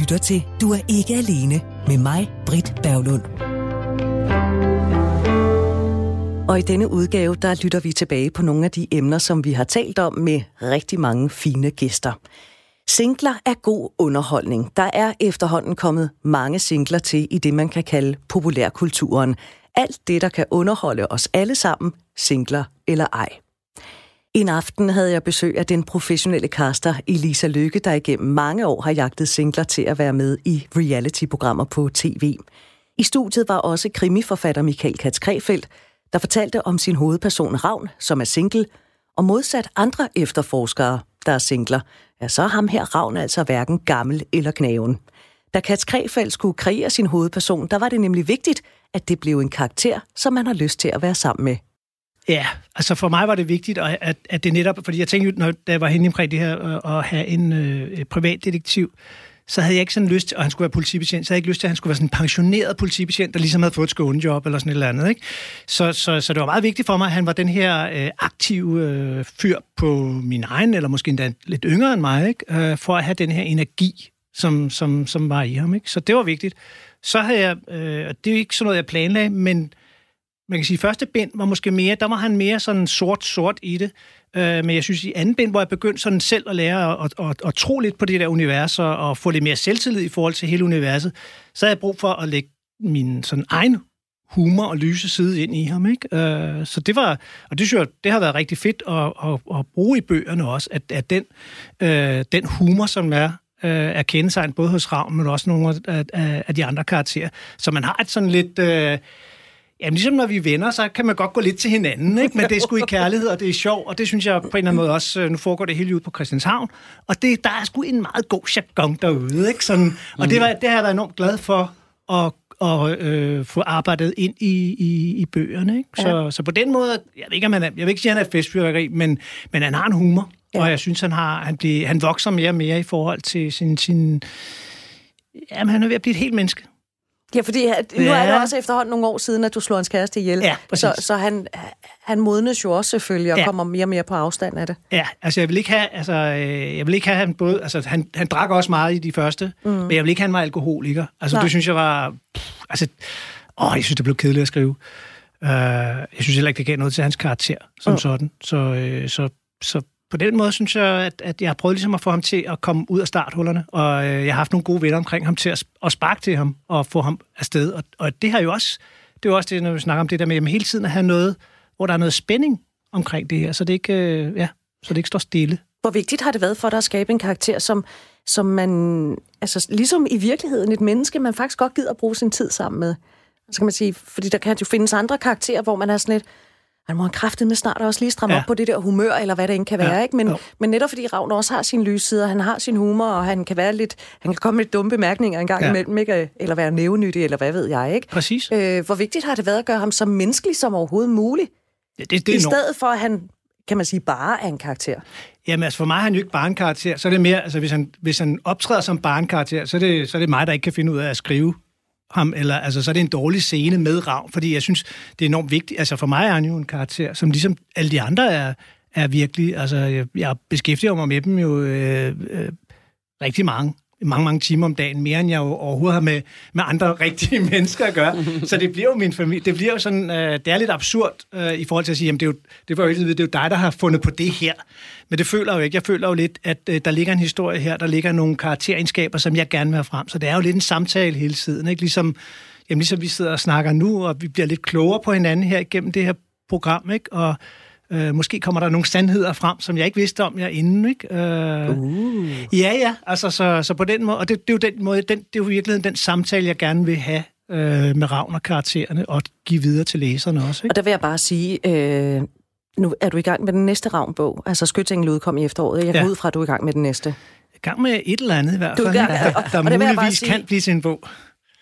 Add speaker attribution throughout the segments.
Speaker 1: lytter til Du er ikke alene med mig, Britt Berglund. Og i denne udgave, der lytter vi tilbage på nogle af de emner, som vi har talt om med rigtig mange fine gæster. Singler er god underholdning. Der er efterhånden kommet mange singler til i det, man kan kalde populærkulturen. Alt det, der kan underholde os alle sammen, singler eller ej. En aften havde jeg besøg af den professionelle caster Elisa Lykke, der igennem mange år har jagtet singler til at være med i reality-programmer på tv. I studiet var også krimiforfatter Michael Katz Krefeldt, der fortalte om sin hovedperson Ravn, som er single, og modsat andre efterforskere, der er singler, ja, så er ham her Ravn altså hverken gammel eller knaven. Da Katz Krefeldt skulle kreere sin hovedperson, der var det nemlig vigtigt, at det blev en karakter, som man har lyst til at være sammen med.
Speaker 2: Ja, altså for mig var det vigtigt, at, at det netop, fordi jeg tænkte, når da jeg var henne omkring det her, øh, at have en øh, privatdetektiv, så havde jeg ikke sådan lyst til, han skulle være politibetjent, så havde jeg ikke lyst til, at han skulle være sådan en pensioneret politibetjent, der ligesom havde fået et skånejob eller sådan et eller andet. Ikke? Så, så, så det var meget vigtigt for mig, at han var den her øh, aktive øh, fyr på min egen, eller måske endda lidt yngre end mig, ikke? Øh, for at have den her energi, som, som, som var i ham. Ikke? Så det var vigtigt. Så havde jeg, øh, det er ikke sådan noget, jeg planlagde, men man kan sige, første bind var måske mere, der var han mere sådan sort-sort i det. Øh, men jeg synes, i anden bind, hvor jeg begyndte sådan selv at lære at, at, at, at tro lidt på det der univers, og, og få lidt mere selvtillid i forhold til hele universet, så havde jeg brug for at lægge min sådan egen humor og lyse side ind i ham. Ikke? Øh, så det var, og det synes jeg, det har været rigtig fedt at, at, at bruge i bøgerne også, at, at den, øh, den humor, som er øh, er kendetegn både hos Ravn, men også nogle af, af, af de andre karakterer. Så man har et sådan lidt... Øh, Jamen, ligesom når vi er venner, så kan man godt gå lidt til hinanden, ikke? men det er sgu i kærlighed, og det er sjov, og det synes jeg på en eller anden måde også, øh, nu foregår det hele ud på Christianshavn, og det, der er sgu en meget god jargon derude, ikke? Sådan, og det, var, det har jeg været enormt glad for at og øh, få arbejdet ind i, i, i bøgerne. Ikke? Så, ja. så på den måde, jeg ved ikke, om han er, jeg vil ikke sige, at han er festfyrværkeri, men, men han har en humor, ja. og jeg synes, han, har, han, bliver, han vokser mere og mere i forhold til sin... sin jamen, han er ved at blive et helt menneske.
Speaker 1: Ja, fordi nu ja. er det også efterhånden nogle år siden, at du slår hans kæreste ihjel.
Speaker 2: Ja,
Speaker 1: så, så han, han modnes jo også selvfølgelig og ja. kommer mere og mere på afstand af det.
Speaker 2: Ja, altså jeg vil ikke have, altså, øh, jeg vil ikke have han både, altså han, han drak også meget i de første, mm. men jeg vil ikke have, han var alkoholiker. Altså Nej. det synes jeg var, pff, altså, åh, jeg synes, det blev kedeligt at skrive. Uh, jeg synes heller ikke, det gav noget til hans karakter som mm. sådan. Så, øh, så, så på den måde synes jeg, at, at jeg har prøvet ligesom at få ham til at komme ud af starthullerne, og øh, jeg har haft nogle gode venner omkring ham til at, at sparke til ham og få ham afsted. Og, og det har jo også, det er jo også det, når vi snakker om det der med at hele tiden at have noget, hvor der er noget spænding omkring det her, så det ikke, øh, ja, så det ikke står stille.
Speaker 1: Hvor vigtigt har det været for dig at skabe en karakter, som, som man, altså ligesom i virkeligheden et menneske, man faktisk godt gider at bruge sin tid sammen med? Så kan man sige, fordi der kan jo findes andre karakterer, hvor man er sådan lidt, man må have med snart også lige stramme ja. op på det der humør, eller hvad det end kan være. Ja. Ikke? Men, men netop fordi Ravn også har sin lysside, han har sin humor, og han kan være lidt, han kan komme med lidt dumme bemærkninger en gang ja. imellem, ikke? eller være nævnyttig, eller hvad ved jeg. ikke?
Speaker 2: Præcis.
Speaker 1: Øh, hvor vigtigt har det været at gøre ham så menneskelig som overhovedet muligt? Ja, det, det I stedet for, at han, kan man sige, bare er en karakter.
Speaker 2: Jamen altså for mig er han jo ikke bare en karakter, så er det mere, altså hvis han, hvis han optræder som bare en karakter, så er, det, så er det mig, der ikke kan finde ud af at skrive ham, eller altså, så er det en dårlig scene med Ravn, fordi jeg synes, det er enormt vigtigt. Altså for mig er han jo en karakter, som ligesom alle de andre er, er virkelig, altså jeg, jeg beskæftiger mig med dem jo øh, øh, rigtig mange mange, mange timer om dagen, mere end jeg overhovedet har med, med andre rigtige mennesker at gøre. Så det bliver jo min familie. Det bliver jo sådan, øh, det er lidt absurd øh, i forhold til at sige, jamen det er jo, det var jo, det er jo dig, der har fundet på det her. Men det føler jeg jo ikke. Jeg føler jo lidt, at øh, der ligger en historie her, der ligger nogle karakteregenskaber, som jeg gerne vil have frem. Så det er jo lidt en samtale hele tiden, ikke? Ligesom, jamen, ligesom vi sidder og snakker nu, og vi bliver lidt klogere på hinanden her igennem det her program, ikke? Og, Øh, måske kommer der nogle sandheder frem, som jeg ikke vidste om jeg inden. Ikke? Øh, uh. Ja, ja. Altså, så, så på den måde, og det, det er jo den måde, den, det er jo virkelig den samtale, jeg gerne vil have øh, med Ravn og karaktererne, og give videre til læserne også. Ikke?
Speaker 1: Og der vil jeg bare sige, øh, nu er du i gang med den næste Ravn-bog. Altså Skytængen udkom i efteråret. Jeg går ja. ud fra, at du er i gang med den næste.
Speaker 2: I gang med et eller andet i hvert fald, du gang, der, der og muligvis sige, kan blive sin bog.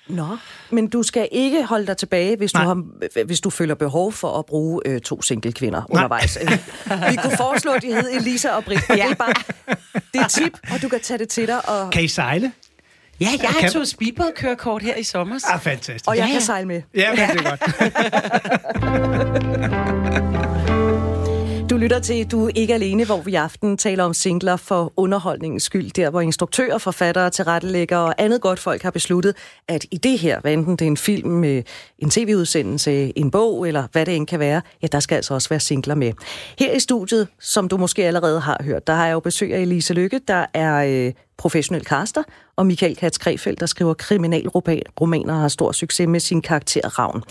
Speaker 1: Nå, men du skal ikke holde dig tilbage, hvis, du, har, hvis du føler behov for at bruge øh, to single kvinder Nej. undervejs. Vi kunne foreslå, at de hed Elisa og Britt. Ja. Det er bare det er tip, og du kan tage det til dig. Og...
Speaker 2: Kan I sejle?
Speaker 3: Ja, jeg har tog speedboat-kørekort her i sommer.
Speaker 2: Ah, fantastisk.
Speaker 1: Og jeg ja, kan sejle med.
Speaker 2: Ja, men det er godt.
Speaker 1: Du lytter til Du er ikke alene, hvor vi i aften taler om singler for underholdningens skyld. Der, hvor instruktører, forfattere, tilrettelæggere og andet godt folk har besluttet, at i det her, hvad enten det er en film, øh, en tv-udsendelse, en bog eller hvad det end kan være, ja, der skal altså også være singler med. Her i studiet, som du måske allerede har hørt, der har jeg jo besøg af Elise Lykke, der er øh, professionel caster, og Michael Katz Krefeldt, der skriver kriminalromaner og har stor succes med sin karakter Ravn.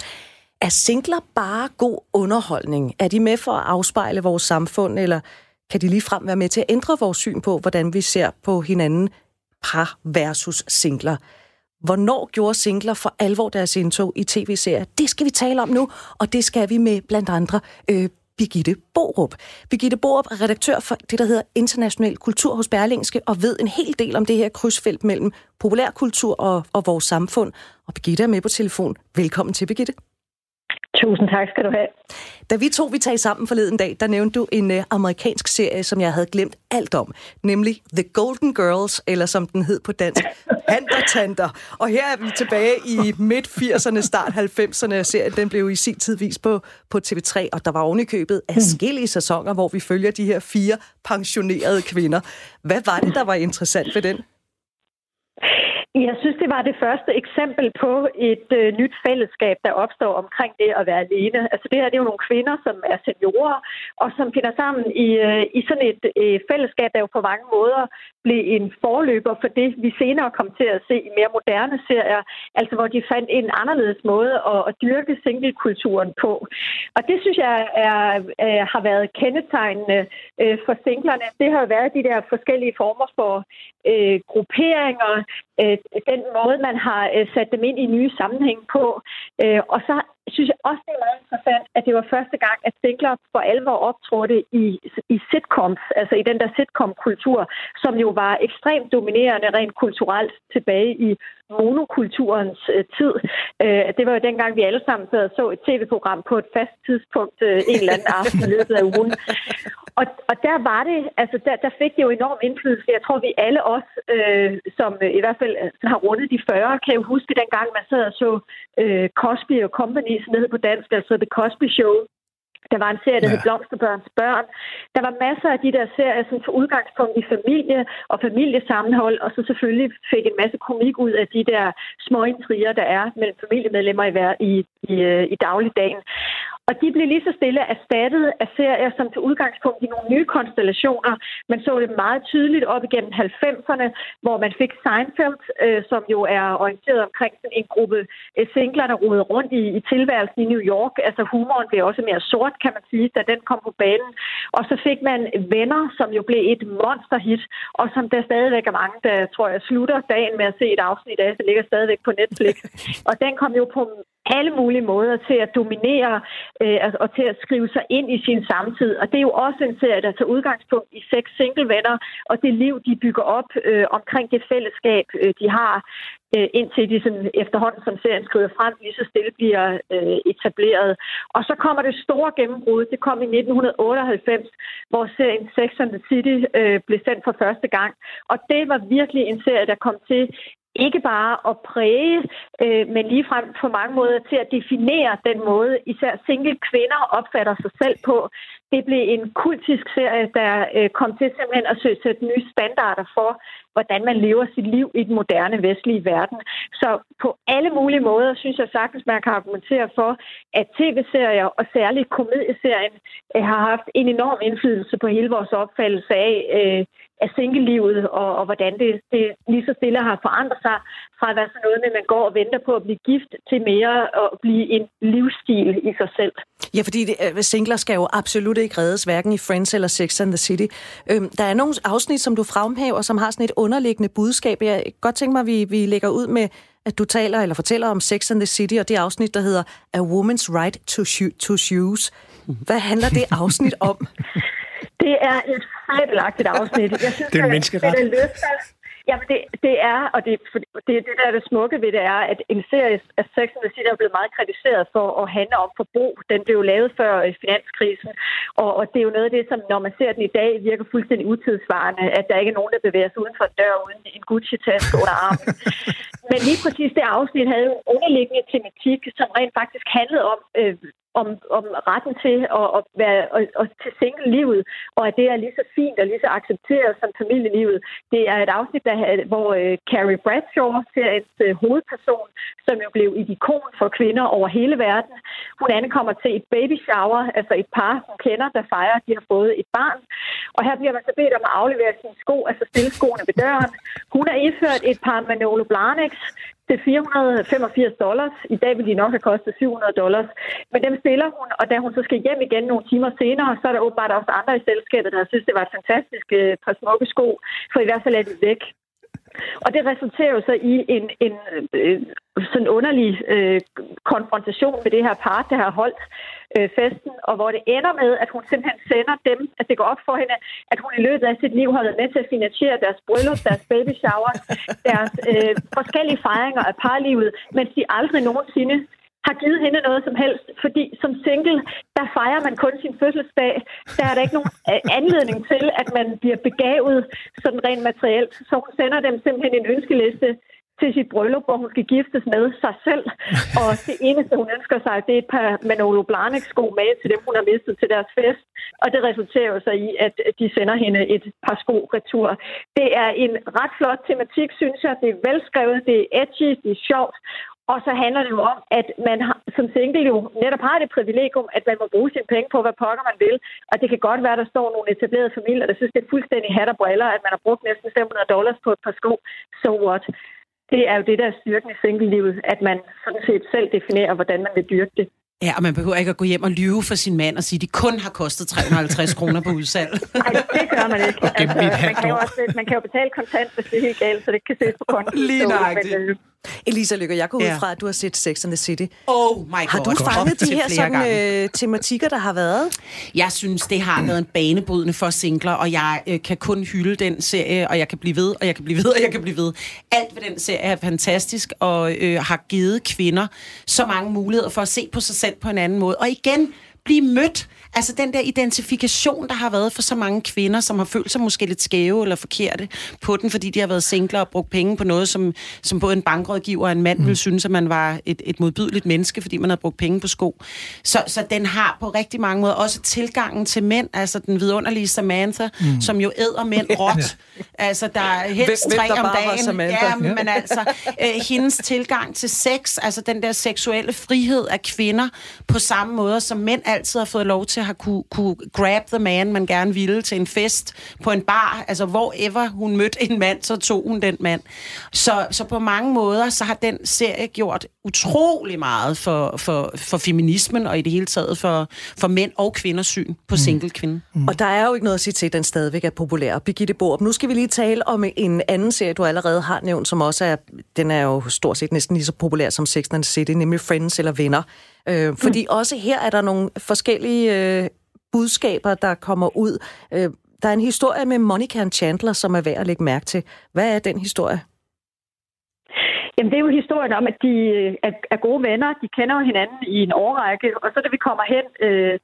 Speaker 1: Er singler bare god underholdning? Er de med for at afspejle vores samfund, eller kan de ligefrem være med til at ændre vores syn på, hvordan vi ser på hinanden par versus singler? Hvornår gjorde singler for alvor deres indtog i tv-serier? Det skal vi tale om nu, og det skal vi med blandt andre øh, Birgitte Borup. Birgitte Borup er redaktør for det, der hedder International Kultur hos Berlingske, og ved en hel del om det her krydsfelt mellem populærkultur og, og vores samfund. Og Birgitte er med på telefon. Velkommen til, Birgitte.
Speaker 4: Tusind tak skal du have.
Speaker 1: Da vi to vi tager sammen forleden dag, der nævnte du en uh, amerikansk serie, som jeg havde glemt alt om, nemlig The Golden Girls, eller som den hed på dansk, Handertanter. Og her er vi tilbage i midt-80'erne, start 90'erne. Serien den blev i sin tid vist på, på TV3, og der var ovenikøbet af forskellige sæsoner, hvor vi følger de her fire pensionerede kvinder. Hvad var det, der var interessant ved den?
Speaker 4: Jeg synes, det var det første eksempel på et øh, nyt fællesskab, der opstår omkring det at være alene. Altså det her det er jo nogle kvinder, som er seniorer, og som finder sammen i, øh, i sådan et øh, fællesskab, der jo på mange måder blev en forløber for det, vi senere kom til at se i mere moderne serier, altså hvor de fandt en anderledes måde at, at dyrke singlekulturen på. Og det synes jeg er, er, har været kendetegnende øh, for singlerne. Det har jo været de der forskellige former for øh, grupperinger, øh, den måde, man har øh, sat dem ind i nye sammenhæng på. Øh, og så synes jeg også, det er meget interessant, at det var første gang, at singler for alvor optrådte i, i sitcoms, altså i den der sitcom-kultur, som jo var ekstremt dominerende rent kulturelt tilbage i monokulturens øh, tid. Øh, det var jo dengang, vi alle sammen sad og så et tv-program på et fast tidspunkt øh, en eller anden aften i løbet af ugen. Og, og der var det, altså der, der fik det jo enorm indflydelse. Jeg tror, vi alle os, øh, som i hvert fald øh, har rundet de 40, kan jo huske dengang, man sad og så øh, Cosby og Company, som det hed på dansk, altså The Cosby Show. Der var en serie, der ja. hed Blomsterbørns Børn. Der var masser af de der serier, som tog udgangspunkt i familie og familiesammenhold, og så selvfølgelig fik en masse komik ud af de der små intriger, der er mellem familiemedlemmer i, i, i, øh, i dagligdagen. Og de blev lige så stille erstattet af serier, som til udgangspunkt i nogle nye konstellationer. Man så det meget tydeligt op igennem 90'erne, hvor man fik Seinfeld, øh, som jo er orienteret omkring sådan en gruppe øh, singler, der rodede rundt i, i tilværelsen i New York. Altså humoren blev også mere sort, kan man sige, da den kom på banen. Og så fik man Venner, som jo blev et monsterhit, og som der stadigvæk er mange, der tror jeg slutter dagen med at se et afsnit af, det ligger stadigvæk på Netflix. Og den kom jo på alle mulige måder til at dominere øh, altså, og til at skrive sig ind i sin samtid. Og det er jo også en serie, der tager udgangspunkt i seks single venner og det liv, de bygger op øh, omkring det fællesskab, øh, de har, øh, indtil de sådan, efterhånden, som serien skriver frem, lige så stille bliver øh, etableret. Og så kommer det store gennembrud. Det kom i 1998, hvor serien Sex and the City øh, blev sendt for første gang. Og det var virkelig en serie, der kom til ikke bare at præge, øh, men ligefrem på mange måder til at definere den måde, især single kvinder opfatter sig selv på. Det blev en kultisk serie, der øh, kom til simpelthen at søge sætte nye standarder for, hvordan man lever sit liv i den moderne vestlige verden. Så på alle mulige måder synes jeg sagtens, man kan argumentere for, at tv-serier og særligt komedieserien øh, har haft en enorm indflydelse på hele vores opfattelse af, øh, af single-livet, og, og hvordan det, det lige så stille har forandret sig fra at være sådan noget med, at man går og venter på at blive gift, til mere at blive en livsstil i sig selv.
Speaker 1: Ja, fordi det, øh, singler skal jo absolut ikke reddes, hverken i Friends eller Sex and the City. Øhm, der er nogle afsnit, som du fremhæver, som har sådan et underliggende budskab. Jeg godt tænke mig, at vi, vi lægger ud med, at du taler eller fortæller om Sex and the City, og det afsnit, der hedder A Woman's Right to, sho- to Shoes. Hvad handler det afsnit om?
Speaker 4: Det er et fabelagtigt afsnit. Jeg synes,
Speaker 2: det er en menneskeret.
Speaker 4: Det, det løfter, Jamen, det, det er, og det, det, det der er det smukke ved det er, at en serie af Sex and the City er blevet meget kritiseret for at handle om forbrug. Den blev lavet før finanskrisen, og, og det er jo noget af det, som når man ser den i dag, virker fuldstændig utidsvarende, at der ikke er nogen, der bevæger sig uden for en dør uden en Gucci-taske under armen. Men lige præcis det afsnit havde jo en underliggende tematik, som rent faktisk handlede om, øh, om, om retten til at, at være og, og til single-livet, og at det er lige så fint og lige så accepteret som familielivet. Det er et afsnit, der, hvor uh, Carrie Bradshaw, seriens uh, øh, hovedperson, som jo blev et ikon for kvinder over hele verden, hun ankommer til et baby shower, altså et par, hun kender, der fejrer, at de har fået et barn. Og her bliver man så bedt om at aflevere sine sko, altså stille skoene ved døren. Hun er indført et par Manolo Blahniks, til 485 dollars. I dag vil de nok have kostet 700 dollars. Men dem stiller hun, og da hun så skal hjem igen nogle timer senere, så er der åbenbart også andre i selskabet, der synes, det var et fantastisk øh, par smukke sko, for i hvert fald er de væk. Og det resulterer jo så i en, en øh, sådan underlig øh, konfrontation med det her par, der har holdt øh, festen, og hvor det ender med, at hun simpelthen sender dem, at det går op for hende, at hun i løbet af sit liv har været med til at finansiere deres bryllup, deres baby shower, deres øh, forskellige fejringer af parlivet, mens de aldrig nogensinde har givet hende noget som helst, fordi som single, der fejrer man kun sin fødselsdag. Der er der ikke nogen øh, anledning til, at man bliver begavet sådan rent materielt. Så hun sender dem simpelthen en ønskeliste til sit bryllup, hvor hun skal giftes med sig selv. Og det eneste, hun ønsker sig, det er et par Manolo Blahnik-sko med til dem, hun har mistet til deres fest. Og det resulterer jo så i, at de sender hende et par sko retur. Det er en ret flot tematik, synes jeg. Det er velskrevet, det er edgy, det er sjovt. Og så handler det jo om, at man har, som single jo netop har det privilegium, at man må bruge sine penge på, hvad pokker man vil. Og det kan godt være, at der står nogle etablerede familier, der synes, det er fuldstændig hat og briller, at man har brugt næsten 500 dollars på et par sko. So what? Det er jo det, der er styrken i single-livet, at man sådan set selv definerer, hvordan man vil dyrke det.
Speaker 3: Ja, og man behøver ikke at gå hjem og lyve for sin mand og sige, at de kun har kostet 350 kroner på udsalg.
Speaker 4: Nej, det gør man ikke. Altså, man, kan jo også, man kan jo betale kontant, hvis det er helt galt, så det kan ses på konto.
Speaker 3: Lige nøjagtigt.
Speaker 1: Elisa Lykke, jeg går ud fra, at du har set Sex and the City.
Speaker 3: Oh my god.
Speaker 1: Har du fanget de her sådan, øh, tematikker, der har været?
Speaker 3: Jeg synes, det har været en banebrydende for singler, og jeg øh, kan kun hylde den serie, og jeg kan blive ved, og jeg kan blive ved, og jeg kan blive ved. Alt ved den serie er fantastisk, og øh, har givet kvinder så mange muligheder for at se på sig selv på en anden måde. Og igen, blive mødt Altså den der identifikation, der har været for så mange kvinder, som har følt sig måske lidt skæve eller forkerte på den, fordi de har været singler og brugt penge på noget, som, som både en bankrådgiver og en mand mm. ville synes, at man var et, et modbydeligt menneske, fordi man havde brugt penge på sko. Så, så den har på rigtig mange måder også tilgangen til mænd, altså den vidunderlige Samantha, mm. som jo æder mænd råt. altså der er helst hvem, tre hvem om dagen. Ja, men altså øh, hendes tilgang til sex, altså den der seksuelle frihed af kvinder, på samme måde som mænd altid har fået lov til har kunne, kunne grab the man, man gerne ville til en fest på en bar. Altså, hvor ever hun mødte en mand, så tog hun den mand. Så, så på mange måder, så har den serie gjort utrolig meget for, for, for feminismen, og i det hele taget for, for mænd og kvinders syn på mm. single kvinde.
Speaker 1: Mm. Og der er jo ikke noget at sige til, at den stadigvæk er populær. Birgitte Borup, nu skal vi lige tale om en anden serie, du allerede har nævnt, som også er, den er jo stort set næsten lige så populær som Sex and City, nemlig Friends eller Venner. Øh, fordi mm. også her er der nogle forskellige øh, budskaber, der kommer ud. Øh, der er en historie med Monica og Chandler, som er værd at lægge mærke til. Hvad er den historie?
Speaker 4: Jamen, det er jo historien om, at de øh, er, er gode venner. De kender jo hinanden i en årrække. Og så da vi kommer hen øh,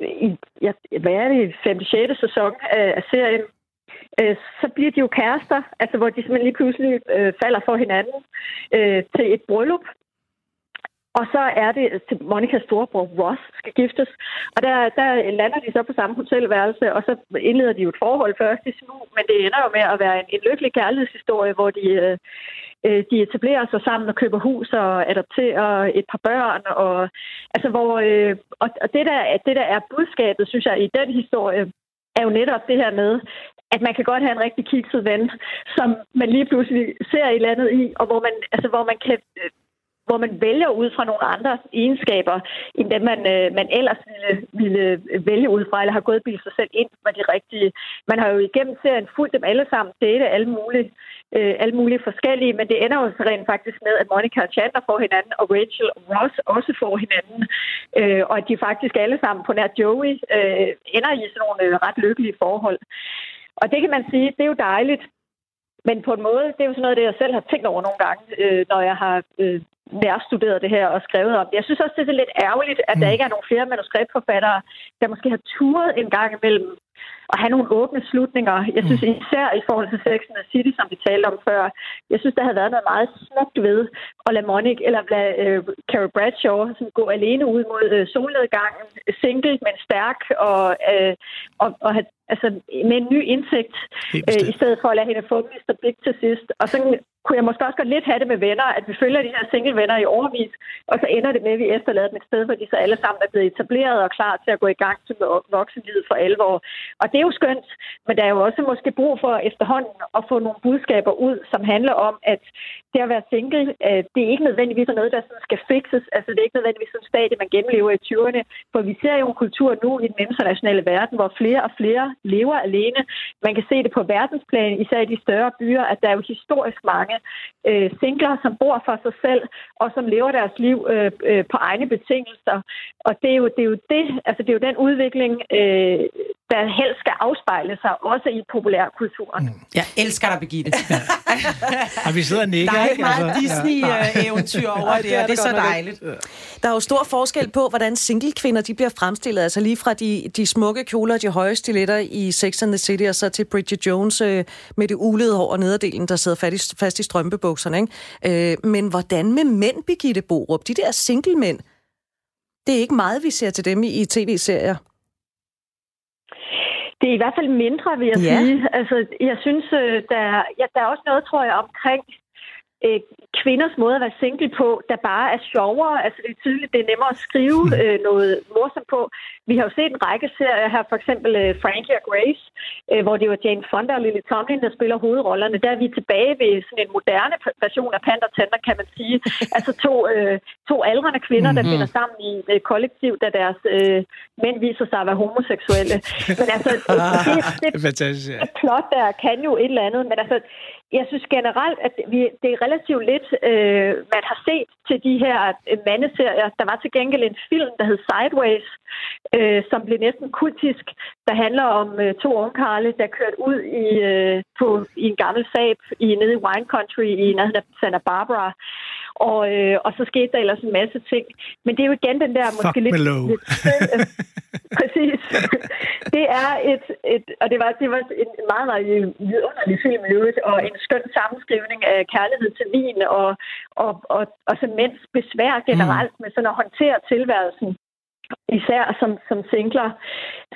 Speaker 4: i, ja, hvad er det, 5. 6. sæson af, af serien, øh, så bliver de jo kærester, altså hvor de simpelthen lige pludselig øh, falder for hinanden øh, til et bryllup. Og så er det altså, til Monikas storebror Ross skal giftes. Og der, der lander de så på samme hotelværelse, og så indleder de jo et forhold først i smug, men det ender jo med at være en, en lykkelig kærlighedshistorie, hvor de, øh, øh, de etablerer sig sammen og køber hus og adopterer et par børn. Og, altså hvor, øh, og, og det, der, det, der er budskabet, synes jeg, i den historie, er jo netop det her med, at man kan godt have en rigtig kikset ven, som man lige pludselig ser i landet i, og hvor man, altså, hvor man kan øh, hvor man vælger ud fra nogle andre egenskaber, end dem man, øh, man ellers ville, ville vælge ud fra, eller har gået bil sig selv ind, var de rigtige. Man har jo igennem serien fulgt dem alle sammen, date alle mulige, øh, alle mulige forskellige, men det ender jo så rent faktisk med, at Monica og Chandler får hinanden, og Rachel og Ross også får hinanden, øh, og at de faktisk alle sammen på nær Joey øh, ender i sådan nogle øh, ret lykkelige forhold. Og det kan man sige, det er jo dejligt, men på en måde, det er jo sådan noget, det jeg selv har tænkt over nogle gange, øh, når jeg har øh, nærstuderet det her og skrevet om det. Jeg synes også, det er lidt ærgerligt, at mm. der ikke er nogen flere manuskriptforfattere, der måske har turet en gang imellem at have nogle åbne slutninger. Jeg synes mm. især i forhold til Sex and City, som vi talte om før, jeg synes, der havde været noget meget smukt ved at lade Monica eller lade uh, Carrie Bradshaw som gå alene ud mod uh, solnedgangen, single, men stærk, og, uh, og, og have altså med en ny indsigt, øh, i stedet for at lade hende få Mr. Big til sidst. Og så kunne jeg måske også godt lidt have det med venner, at vi følger de her single-venner i overvis, og så ender det med, at vi efterlader dem et sted, hvor de så alle sammen er blevet etableret og klar til at gå i gang til voksenlivet for alvor. Og det er jo skønt, men der er jo også måske brug for efterhånden at få nogle budskaber ud, som handler om, at det at være single, øh, det er ikke nødvendigvis noget, der sådan skal fixes. Altså det er ikke nødvendigvis sådan stadie, man gennemlever i 20'erne. For vi ser jo en kultur nu i den internationale verden, hvor flere og flere lever alene. Man kan se det på verdensplan, især i de større byer, at der er jo historisk mange øh, singler, som bor for sig selv, og som lever deres liv øh, øh, på egne betingelser. Og det er jo det, er jo det altså det er jo den udvikling, øh, der helst skal afspejle sig, også i populærkulturen. Mm.
Speaker 3: Jeg elsker dig, Birgitte.
Speaker 2: og vi sidder og nikker,
Speaker 3: Der er
Speaker 2: ikke?
Speaker 3: meget altså, Disney-eventyr over det, og det er så dejligt.
Speaker 1: Der er jo stor forskel på, hvordan single-kvinder de bliver fremstillet. Altså lige fra de, de smukke kjoler og de høje stiletter i Sex and the City, og så til Bridget Jones øh, med det ulede hår og nederdelen, der sidder fast i, fast i strømpebukserne. Ikke? Øh, men hvordan med mænd, Birgitte Borup? De der single-mænd, det er ikke meget, vi ser til dem i, i tv-serier.
Speaker 4: Det er i hvert fald mindre, vil jeg ja. sige. Altså, jeg synes, øh, der, ja, der er også noget, tror jeg, omkring øh, kvinders måde at være single på, der bare er sjovere. Altså det er tydeligt, det er nemmere at skrive hmm. øh, noget morsomt på. Vi har jo set en række serier her, for eksempel øh, Frankie og Grace, øh, hvor det var Jane Fonda og Lily Tomlin, der spiller hovedrollerne. Der er vi tilbage ved sådan en moderne version af Panda Tender, kan man sige. altså to, øh, to aldrende kvinder, mm-hmm. der finder sammen i et øh, kollektiv, da deres øh, mænd viser sig at være homoseksuelle. Men altså, det, det, det, det plot der kan jo et eller andet, men altså, jeg synes generelt, at vi, det er relativt lidt, øh, man har set til de her øh, mandeserier. Der var til gengæld en film, der hed Sideways, øh, som blev næsten kultisk, der handler om øh, to ungkarle, der kørte ud i, øh, på, i en gammel sab i, nede i Wine Country i nærheden af Santa Barbara. Og, øh, og så skete der ellers en masse ting. Men det er jo igen den der måske lidt...
Speaker 2: lidt
Speaker 4: øh, præcis. Det er et, et... Og det var, det var en meget, meget vidunderlig film og en skøn sammenskrivning af kærlighed til vin og, og, og, og så mænds besvær generelt mm. med sådan at håndtere tilværelsen især som, som singler.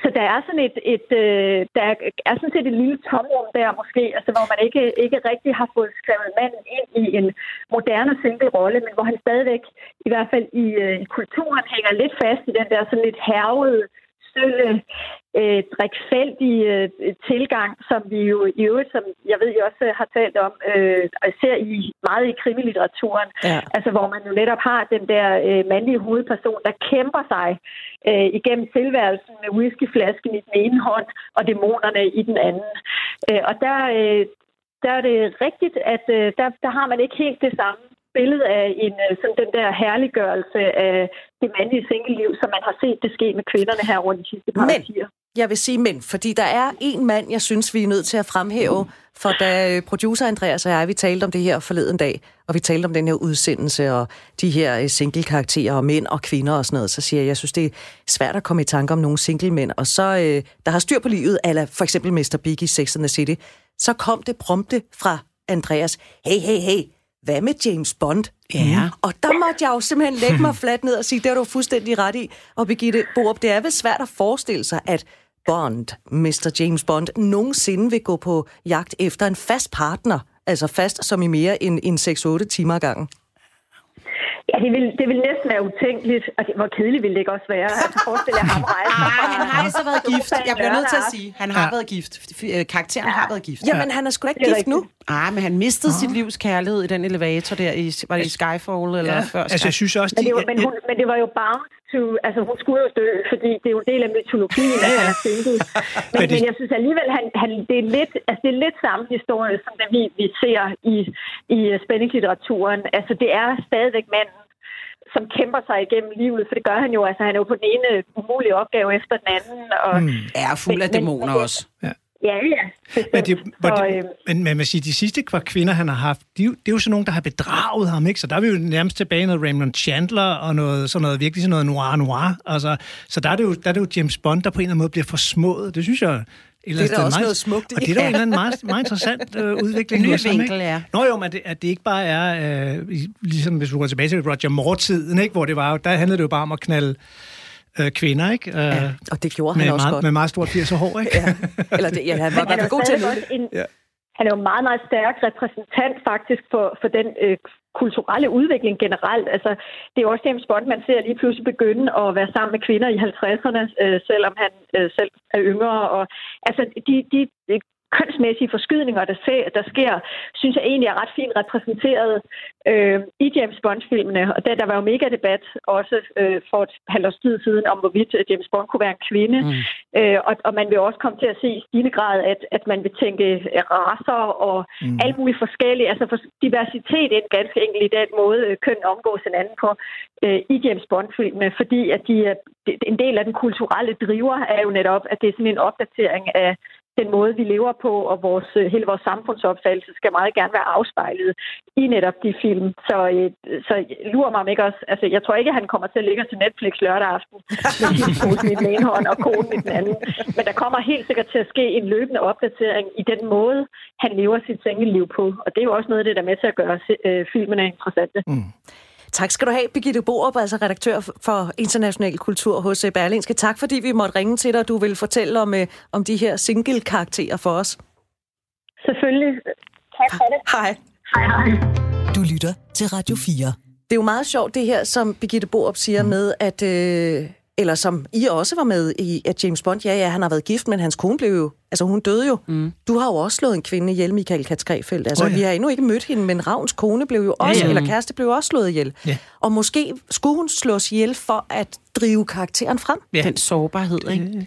Speaker 4: Så der er sådan et, et øh, der er sådan set et lille tomrum der måske, altså hvor man ikke, ikke rigtig har fået skrevet manden ind i en moderne single-rolle, men hvor han stadigvæk, i hvert fald i, øh, i kulturen, hænger lidt fast i den der sådan lidt hervede stille, øh, drikfældige øh, tilgang, som vi jo i øvrigt, som jeg ved, I også har talt om, øh, ser i meget i krimilitteraturen, ja. altså hvor man jo netop har den der øh, mandlige hovedperson, der kæmper sig øh, igennem tilværelsen med whiskyflasken i den ene hånd og dæmonerne i den anden. Øh, og der, øh, der er det rigtigt, at øh, der, der har man ikke helt det samme billede af en, øh, sådan den der herliggørelse af det mandlige singelliv, som man har set det ske med kvinderne her over de sidste par
Speaker 1: men, årtier. Jeg vil sige men, fordi der er en mand, jeg synes, vi er nødt til at fremhæve, for da øh, producer Andreas og jeg, vi talte om det her forleden dag, og vi talte om den her udsendelse og de her øh, single-karakterer og mænd og kvinder og sådan noget, så siger jeg, jeg synes, det er svært at komme i tanke om nogle single-mænd, og så, der har styr på livet, eller for eksempel Mr. Big i Sex and the City, så kom det prompte fra Andreas, hey, hey, hey, hvad med James Bond?
Speaker 3: Ja.
Speaker 1: Og der måtte jeg jo simpelthen lægge mig fladt ned og sige, det er du fuldstændig ret i. Og Birgitte Borup, det er vel svært at forestille sig, at Bond, Mr. James Bond, nogensinde vil gå på jagt efter en fast partner, altså fast som i mere end, end 6-8 timer gangen.
Speaker 4: Ja, det vil, det vil næsten være utænkeligt. Og det, hvor kedeligt ville det ikke også være? Altså, forestil jer ham rejse
Speaker 3: Ah, han har så været gift. Jeg bliver nødt til at sige, han har ja. været gift. Øh, karakteren ja. har været gift.
Speaker 1: Jamen, han er sgu da ikke gift nu.
Speaker 3: Ah, men han mistede sit livs kærlighed i den elevator der. I, var det i Skyfall eller
Speaker 2: Ja,
Speaker 3: før
Speaker 2: altså jeg synes også,
Speaker 4: Men
Speaker 2: de,
Speaker 4: det, var, men, hun, men det var jo bound to... Altså, hun skulle jo dø, fordi det er jo en del af mytologien, at han er single. Men,
Speaker 2: Men
Speaker 4: men,
Speaker 2: det-
Speaker 4: jeg synes alligevel, han, han, det, er lidt, altså, det er lidt samme historie, som den vi, vi ser i, i spændingslitteraturen. Altså, det er stadigvæk manden, som kæmper sig igennem livet, for det gør han jo. Altså, han er jo på den ene umulige opgave efter den anden. Og, mm.
Speaker 3: er fuld af
Speaker 4: Men-
Speaker 3: dæmoner
Speaker 4: men-
Speaker 3: også.
Speaker 4: Ja, ja.
Speaker 2: Men, det,
Speaker 4: Så,
Speaker 2: men,
Speaker 4: øh,
Speaker 2: det, men, men man siger, de sidste kvar kvinder, han har haft, de, det er jo sådan nogen, der har bedraget ham, ikke? Så der er vi jo nærmest tilbage noget Raymond Chandler og noget, sådan noget virkelig sådan noget noir noir. Altså, så der er, det jo, der er det jo James Bond, der på en eller anden måde bliver forsmået. Det synes jeg,
Speaker 1: Eller det er der også meget, noget smukt i.
Speaker 2: Og det er da ja. en meget, meget interessant øh, udvikling.
Speaker 3: Ny vinkel, ja.
Speaker 2: Nå jo, men det, at det ikke bare er, øh, ligesom hvis du går tilbage til Roger Moore-tiden, ikke, hvor det var, der handlede det jo bare om at knalde øh, kvinder, ikke? Øh,
Speaker 1: ja, og det gjorde han også
Speaker 2: meget,
Speaker 1: godt.
Speaker 2: Med meget stort 80 hår, ikke? ja.
Speaker 1: Eller det, ja, han var, var god til det.
Speaker 4: Ja. Han er jo en meget, meget stærk repræsentant faktisk for, for den øh, kulturelle udvikling generelt. Altså, det er jo også James Bond, man ser lige pludselig begynde at være sammen med kvinder i 50'erne, øh, selvom han øh, selv er yngre. Og, altså, de, de, kønsmæssige forskydninger, der, ser, der sker, synes jeg egentlig er ret fint repræsenteret øh, i James Bond-filmene. Og der, der var jo mega debat også øh, for et halvt års tid siden om, hvorvidt James Bond kunne være en kvinde. Mm. Øh, og, og man vil også komme til at se i stigende grad, at, at man vil tænke raser og mm. alt muligt forskelligt. Altså for diversitet er ganske enkelt i den måde, øh, køn omgås hinanden på øh, i James Bond-filmene, fordi at de er, en del af den kulturelle driver er jo netop, at det er sådan en opdatering af den måde, vi lever på, og vores, øh, hele vores samfundsopfattelse skal meget gerne være afspejlet i netop de film. Så, øh, så lurer mig om ikke også... Altså, jeg tror ikke, at han kommer til at ligge til Netflix lørdag aften med i den ene hånd og konen i den anden. Men der kommer helt sikkert til at ske en løbende opdatering i den måde, han lever sit single-liv på. Og det er jo også noget af det, der er med til at gøre øh, filmene interessante. Mm.
Speaker 1: Tak skal du have, Birgitte Borup, altså redaktør for international kultur hos øh, Berlingske. Tak, fordi vi måtte ringe til dig, og du vil fortælle om, øh, om de her single-karakterer for os.
Speaker 4: Selvfølgelig. Tak for det.
Speaker 1: Hej.
Speaker 4: Hej, hej.
Speaker 5: Du lytter til Radio 4.
Speaker 1: Det er jo meget sjovt, det her, som Birgitte Borup siger mm. med, at... Øh, eller som I også var med i, at James Bond, ja, ja, han har været gift, men hans kone blev jo, altså hun døde jo. Mm. Du har jo også slået en kvinde ihjel, Michael Katskrefeldt. Altså, oh, ja. vi har endnu ikke mødt hende, men Ravns kone blev jo også, ja, ja. eller kæreste blev også slået ihjel. Ja. Og måske skulle hun slås ihjel for at drive karakteren frem.
Speaker 3: Ja. Den sårbarhed, ikke?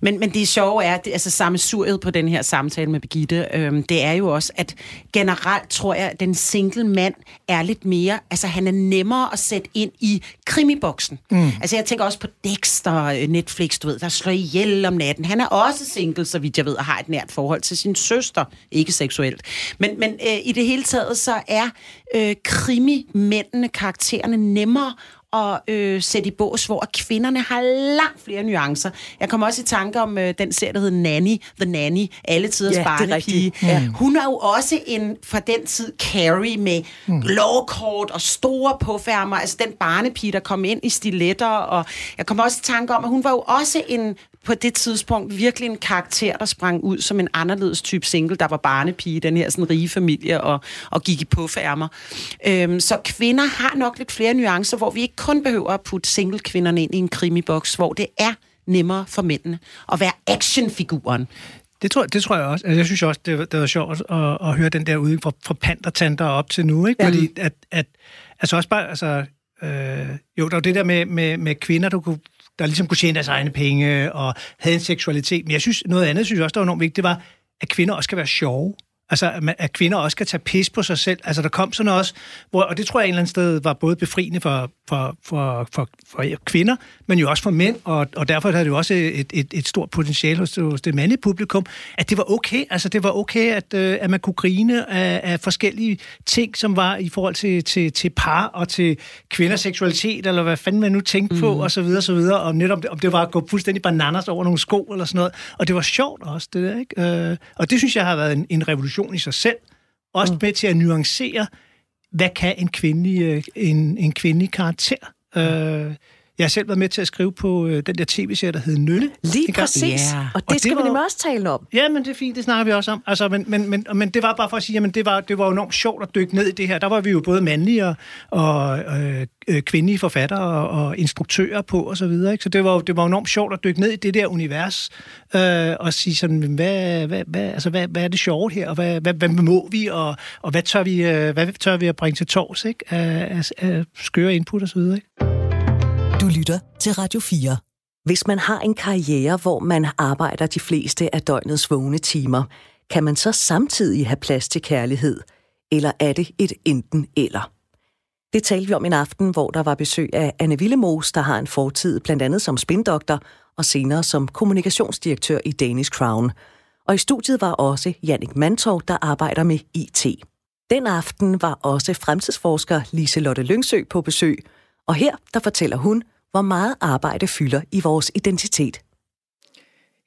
Speaker 3: Men, men det sjove er, det, altså sammensuriet på den her samtale med Birgitte, øhm, det er jo også, at generelt tror jeg, at den single mand er lidt mere, altså han er nemmere at sætte ind i krimiboksen. Mm. Altså jeg tænker også på Dexter, øh, Netflix, du ved, der slår ihjel om natten. Han er også single, så vidt jeg ved, og har et nært forhold til sin søster, ikke seksuelt. Men, men øh, i det hele taget, så er øh, krimimændene, karaktererne nemmere at øh, sætte i bås, hvor kvinderne har langt flere nuancer. Jeg kommer også i tanke om øh, den serie, der hedder Nanny, The Nanny, alle tiders ja, barnepige. Ja. Hun er jo også en, fra den tid, Carrie med mm. lovkort og store påfærmer, altså den barnepige, der kom ind i stiletter, og jeg kommer også i tanke om, at hun var jo også en på det tidspunkt virkelig en karakter, der sprang ud som en anderledes type single, der var barnepige, den her sådan rige familie, og, og gik i påfærmer. Øhm, så kvinder har nok lidt flere nuancer, hvor vi ikke kun behøver at putte single-kvinderne ind i en krimiboks, hvor det er nemmere for mændene at være actionfiguren.
Speaker 2: Det tror, det tror jeg også. Altså, jeg synes også, det, det var sjovt at, at høre den der ude fra, fra pandertanter op til nu, ikke? Ja. Fordi at, at, altså også bare, altså, øh, jo, der var det der med, med, med kvinder, du kunne der ligesom kunne tjene deres egne penge og havde en seksualitet. Men jeg synes, noget andet synes jeg også, der var enormt vigtigt, det var, at kvinder også skal være sjove. Altså, at kvinder også skal tage pis på sig selv. Altså, der kom sådan også, hvor, og det tror jeg et eller andet sted var både befriende for, for, for, for, for kvinder, men jo også for mænd, og, og derfor havde det jo også et, et, et stort potentiale hos, hos det mandlige publikum, at det var okay. Altså, det var okay, at, øh, at man kunne grine af, af forskellige ting, som var i forhold til, til, til par og til kvinders seksualitet, eller hvad fanden man nu tænkte på, mm. og så videre, og så videre, og netop om det var at gå fuldstændig bananas over nogle sko, eller sådan noget. Og det var sjovt også, det der, ikke? Øh, og det synes jeg har været en, en revolution i sig selv. Også mm. med til at nuancere, hvad kan en kvindelig, øh, en, en kvindelig karakter? Øh, jeg har selv været med til at skrive på øh, den der tv-serie, der hed Nølle.
Speaker 1: Lige præcis. Yeah. Og det, og det skal var, vi nemlig også tale om.
Speaker 2: Ja, men det er fint, det snakker vi også om. Altså, men, men, men, men det var bare for at sige, at det var, det var enormt sjovt at dykke ned i det her. Der var vi jo både mandlige og, og øh, øh, kvindelige forfattere og, og instruktører på og så videre. Ikke? Så det var, det var enormt sjovt at dykke ned i det der univers øh, og sige sådan, hvad, hvad, hvad, altså, hvad, hvad er det sjove her, og hvad, hvad, hvad må vi, og, og hvad, tør vi, øh, hvad tør vi at bringe til tors ikke? Af, af, af skøre input og så videre. Ikke?
Speaker 5: Du lytter til Radio 4.
Speaker 1: Hvis man har en karriere, hvor man arbejder de fleste af døgnets vågne timer, kan man så samtidig have plads til kærlighed? Eller er det et enten eller? Det talte vi om en aften, hvor der var besøg af Anne Villemos, der har en fortid blandt andet som spindoktor og senere som kommunikationsdirektør i Danish Crown. Og i studiet var også Jannik Mantov, der arbejder med IT. Den aften var også fremtidsforsker Lise Lotte Lyngsø på besøg, og her der fortæller hun, hvor meget arbejde fylder i vores identitet.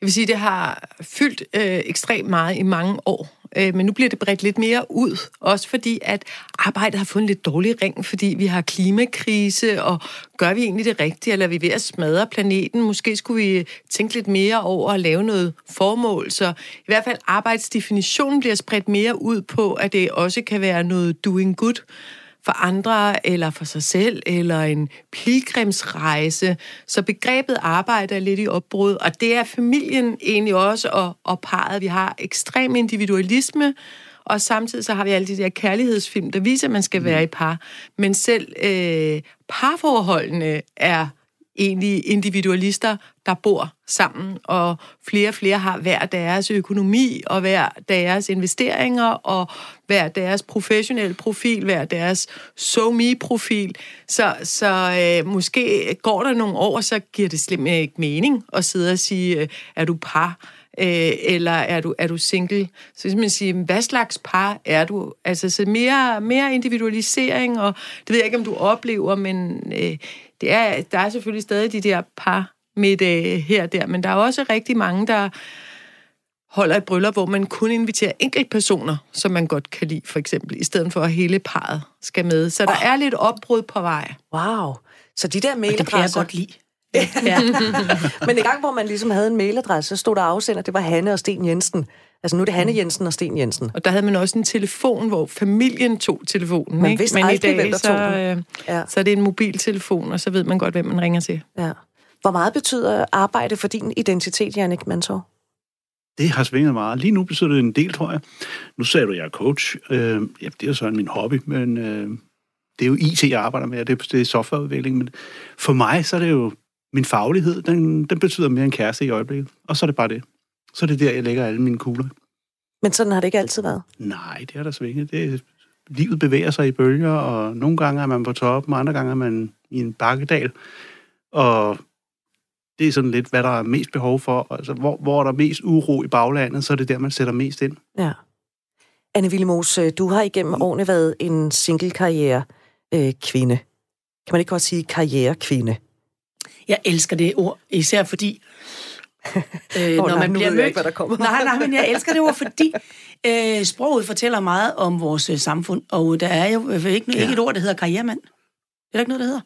Speaker 6: Jeg vil sige, det har fyldt øh, ekstremt meget i mange år. Øh, men nu bliver det bredt lidt mere ud. Også fordi, at arbejdet har fået en lidt dårlig ring, fordi vi har klimakrise, og gør vi egentlig det rigtige, eller er vi ved at smadre planeten? Måske skulle vi tænke lidt mere over at lave noget formål. Så i hvert fald arbejdsdefinitionen bliver spredt mere ud på, at det også kan være noget doing good for andre, eller for sig selv, eller en pilgrimsrejse. Så begrebet arbejde er lidt i opbrud, og det er familien egentlig også, og, og parret. Vi har ekstrem individualisme, og samtidig så har vi alle de der kærlighedsfilm, der viser, at man skal være i par. Men selv øh, parforholdene er egentlig individualister, der bor sammen, og flere og flere har hver deres økonomi, og hver deres investeringer, og hver deres professionelle profil, hver deres so-me-profil. Så, så øh, måske går der nogle år, så giver det slet ikke mening at sidde og sige, øh, er du par? øh, eller er du, er du single? Så hvis man siger, hvad slags par er du? Altså, så mere, mere individualisering, og det ved jeg ikke, om du oplever, men øh, det er, der er selvfølgelig stadig de der par midt øh, her og der, men der er også rigtig mange, der holder et bryllup, hvor man kun inviterer enkeltpersoner, som man godt kan lide, for eksempel, i stedet for at hele parret skal med. Så der oh. er lidt opbrud på vej.
Speaker 1: Wow. Så de der mailadresser...
Speaker 3: det kan jeg godt lide.
Speaker 1: ja. Men i gang, hvor man ligesom havde en mailadresse, så stod der afsender, det var Hanne og Sten Jensen. Altså nu er det Hanne Jensen og Sten Jensen.
Speaker 6: Og der havde man også en telefon, hvor familien tog telefonen.
Speaker 1: Man
Speaker 6: ikke?
Speaker 1: vidste
Speaker 6: Men i
Speaker 1: aldrig, hvem
Speaker 6: dag,
Speaker 1: der
Speaker 6: så,
Speaker 1: tog den.
Speaker 6: øh,
Speaker 1: Ja.
Speaker 6: så er det en mobiltelefon, og så ved man godt, hvem man ringer til.
Speaker 1: Ja. Hvor meget betyder arbejde for din identitet, Jannik Mansor?
Speaker 7: Det har svinget meget. Lige nu betyder det en del, tror jeg. Nu sagde du, at jeg er coach. Øh, ja, det er jo sådan min hobby, men øh, det er jo IT, jeg arbejder med, og det, det er softwareudvikling. Men for mig, så er det jo min faglighed, den, den betyder mere end kæreste i øjeblikket. Og så er det bare det. Så er det der, jeg lægger alle mine kugler.
Speaker 1: Men sådan har det ikke altid været.
Speaker 7: Nej, det er der svinget. Det livet bevæger sig i bølger, og nogle gange er man på toppen, og andre gange er man i en bakkedal. Og det er sådan lidt, hvad der er mest behov for. Altså, hvor, hvor er der mest uro i baglandet, så er det der, man sætter mest ind.
Speaker 1: Ja. Anne Willemose, du har igennem årene været en single-karriere øh, kvinde. Kan man ikke godt sige karrierekvinde?
Speaker 8: Jeg elsker det ord, især fordi, øh,
Speaker 1: Åh,
Speaker 8: når
Speaker 1: nej,
Speaker 8: man
Speaker 1: nu
Speaker 8: bliver
Speaker 1: ved jeg
Speaker 8: mødt...
Speaker 1: ikke, hvad der kommer.
Speaker 8: Nej, nej, men jeg elsker det ord, fordi øh, sproget fortæller meget om vores øh, samfund, og der er jo øh, ikke, ikke et ord, der hedder karrieremand. Det er der ikke noget, der hedder.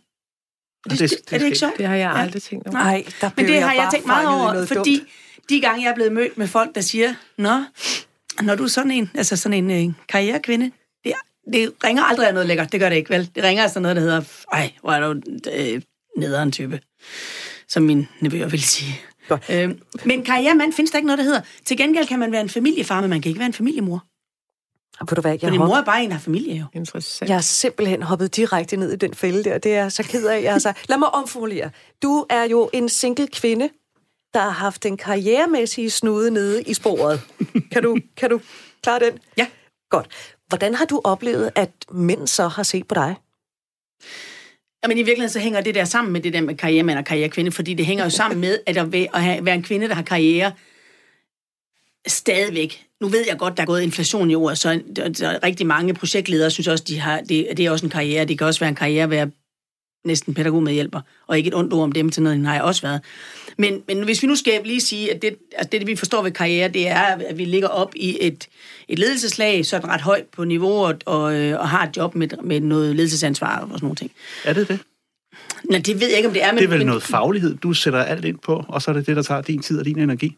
Speaker 8: Det,
Speaker 7: det-
Speaker 8: det, er det ikke sjovt?
Speaker 6: Det har jeg
Speaker 8: Ja.
Speaker 6: aldrig tænkt over.
Speaker 1: Nej, der
Speaker 8: Men det har jeg tænkt meget over, fordi
Speaker 1: dumt.
Speaker 8: de gange, jeg er blevet mødt med folk, der siger, Nå, når du er sådan en, altså sådan en øh, karrierekvinde, det, det ringer aldrig af noget lækkert, det gør det ikke, vel? Det ringer af sådan noget, der hedder, ej, hvor er du øh, nederen type, som min nevøer vil sige.
Speaker 1: Godt.
Speaker 8: Øh, men karrieremand findes der ikke noget, der hedder. Til gengæld kan man være en familiefar, men man kan ikke være en familiemor.
Speaker 1: Ved du hvad, jeg,
Speaker 8: Fordi mor er bare en, har familie jo.
Speaker 6: Interessant.
Speaker 1: jeg er simpelthen hoppet direkte ned i den fælde der. Det er jeg så ked af. Jeg har sagt, lad mig omformulere. Du er jo en single kvinde, der har haft den karrieremæssige snude nede i sporet. Kan du, kan du klare den?
Speaker 8: Ja.
Speaker 1: Godt. Hvordan har du oplevet, at mænd så har set på dig?
Speaker 8: Jamen i virkeligheden så hænger det der sammen med det der med karrieremand og karrierekvinde, fordi det hænger jo sammen med, at at være- at have- være en kvinde, der har karriere, stadigvæk. Nu ved jeg godt, der er gået inflation i år, så der, er rigtig mange projektledere synes også, de har, det, det er også en karriere. Det kan også være en karriere at være næsten pædagogmedhjælper, og ikke et ondt ord om dem til noget, den har jeg også været. Men, men hvis vi nu skal lige sige, at det, altså det, vi forstår ved karriere, det er, at vi ligger op i et, et ledelseslag, sådan ret højt på niveau, og, og, og har et job med, med noget ledelsesansvar og sådan nogle ting.
Speaker 7: Er det det?
Speaker 8: Nej, det ved jeg ikke, om det er, men...
Speaker 7: Det er vel
Speaker 8: men,
Speaker 7: noget faglighed, du sætter alt ind på, og så er det det, der tager din tid og din energi.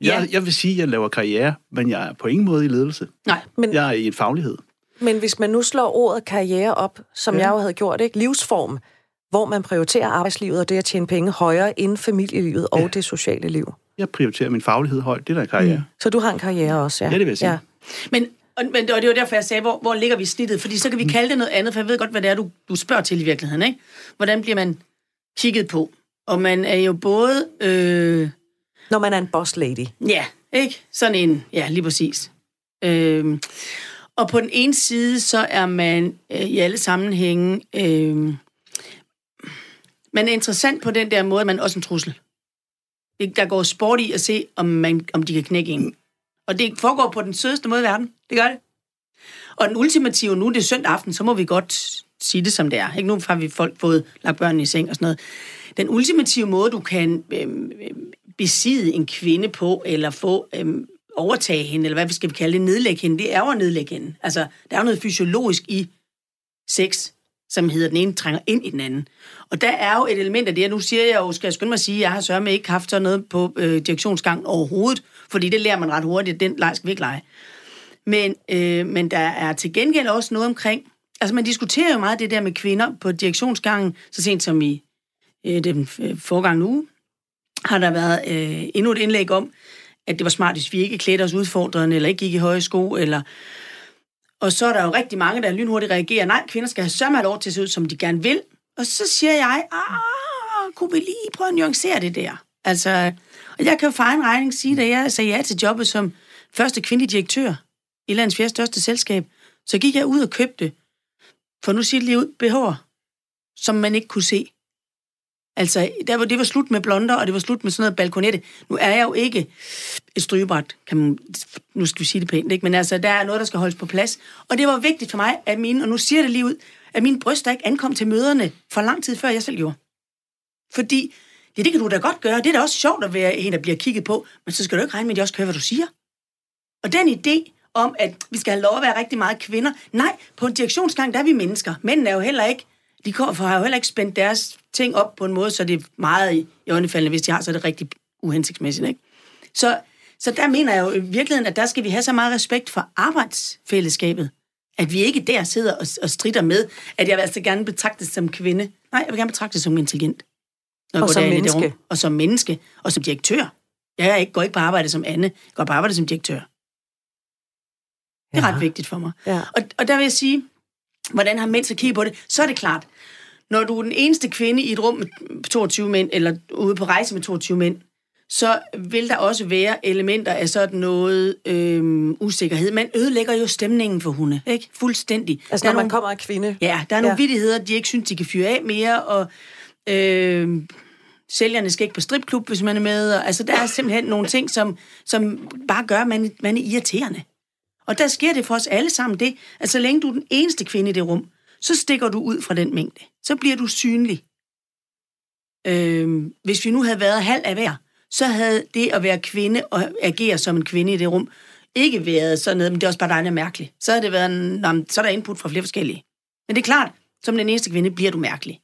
Speaker 8: Ja.
Speaker 7: Jeg, jeg vil sige, at jeg laver karriere, men jeg er på ingen måde i ledelse.
Speaker 8: Nej,
Speaker 1: Men,
Speaker 7: Jeg er i en faglighed.
Speaker 1: men hvis man nu slår ordet karriere op, som ja. jeg jo havde gjort, ikke? livsform, hvor man prioriterer arbejdslivet og det at tjene penge højere end familielivet og det sociale liv.
Speaker 7: Jeg prioriterer min faglighed højt. Det der er karriere. Mm.
Speaker 1: Så du har en karriere også, ja?
Speaker 7: Ja, det vil jeg sige.
Speaker 1: Ja.
Speaker 8: Men, og, men og det var derfor, jeg sagde, hvor, hvor ligger vi snittet? Fordi så kan vi kalde det noget andet, for jeg ved godt, hvad det er, du, du spørger til i virkeligheden. Ikke? Hvordan bliver man kigget på? Og man er jo både... Øh,
Speaker 1: når man er en boss lady.
Speaker 8: ja, ikke? Sådan en... Ja, lige præcis. Øhm, og på den ene side, så er man øh, i alle sammenhænge... Øh, man er interessant på den der måde, man er også en trussel. Det, der går sport i at se, om, man, om de kan knække en. Og det foregår på den sødeste måde i verden. Det gør det. Og den ultimative, nu er det søndag aften, så må vi godt sige det, som det er. Ikke? Nu har vi folk fået lagt børnene i seng og sådan noget. Den ultimative måde, du kan øh, øh, besidde en kvinde på, eller få øhm, overtage hende, eller hvad vi skal kalde det, nedlægge hende, det er jo at nedlægge hende. Altså, der er jo noget fysiologisk i sex, som hedder, den ene trænger ind i den anden. Og der er jo et element af det, og nu siger jeg jo, skal jeg skynde mig at sige, at jeg har sørget med ikke haft sådan noget på øh, direktionsgang overhovedet, fordi det lærer man ret hurtigt, den leg skal vi ikke lege. Men, øh, men der er til gengæld også noget omkring, altså man diskuterer jo meget det der med kvinder på direktionsgangen, så sent som i øh, den øh, forgangne uge, har der været øh, endnu et indlæg om, at det var smart, hvis vi ikke klædte os udfordrende, eller ikke gik i høje sko, eller... Og så er der jo rigtig mange, der lynhurtigt reagerer, nej, kvinder skal have sørme lov til at se ud, som de gerne vil. Og så siger jeg, ah, kunne vi lige prøve at nuancere det der? Altså, og jeg kan jo for egen regning sige, at jeg sagde ja til jobbet som første kvindelige direktør i landets fjerde største selskab, så gik jeg ud og købte, for nu siger det lige ud, BH'er, som man ikke kunne se. Altså, der var, det var slut med blonder, og det var slut med sådan noget balkonette. Nu er jeg jo ikke et strygebræt, kan man, nu skal vi sige det pænt, ikke? men altså, der er noget, der skal holdes på plads. Og det var vigtigt for mig, at mine, og nu siger det lige ud, at mine bryster ikke ankom til møderne for lang tid før jeg selv gjorde. Fordi, ja, det kan du da godt gøre, det er da også sjovt at være en, der bliver kigget på, men så skal du ikke regne med, at de også kan høre, hvad du siger. Og den idé om, at vi skal have lov at være rigtig meget kvinder, nej, på en direktionsgang, der er vi mennesker. Mændene er jo heller ikke de kommer, har jo heller ikke spændt deres ting op på en måde, så det er meget i, i øjnefaldene, hvis de har, så er det rigtig uhensigtsmæssigt. Ikke? Så, så der mener jeg jo i virkeligheden, at der skal vi have så meget respekt for arbejdsfællesskabet, at vi ikke der sidder og, og strider med, at jeg vil altså gerne betragtes som kvinde. Nej, jeg vil gerne betragtes som intelligent.
Speaker 1: Når og som menneske. Rum,
Speaker 8: og som menneske. Og som direktør. Jeg er ikke, går ikke på arbejde som Anne. Jeg går på arbejde som direktør. Det er ja. ret vigtigt for mig. Ja. Og, og der vil jeg sige, hvordan har mænd så kigget på det? Så er det klart, når du er den eneste kvinde i et rum med 22 mænd, eller ude på rejse med 22 mænd, så vil der også være elementer af sådan noget øhm, usikkerhed. Man ødelægger jo stemningen for hunde, ikke? Fuldstændig.
Speaker 1: Altså der når man nogle, kommer af kvinde?
Speaker 8: Ja, der er nogle ja. vidtigheder, de ikke synes, de kan fyre af mere, og øh, sælgerne skal ikke på stripklub, hvis man er med. Og, altså, der er simpelthen nogle ting, som, som bare gør, at man, man er irriterende. Og der sker det for os alle sammen det, at så længe du er den eneste kvinde i det rum, så stikker du ud fra den mængde. Så bliver du synlig. Øhm, hvis vi nu havde været halv af hver, så havde det at være kvinde og agere som en kvinde i det rum, ikke været sådan noget, men det er også bare dejligt mærkeligt. Så havde det været en, så er der input fra flere forskellige. Men det er klart, som den eneste kvinde bliver du mærkelig.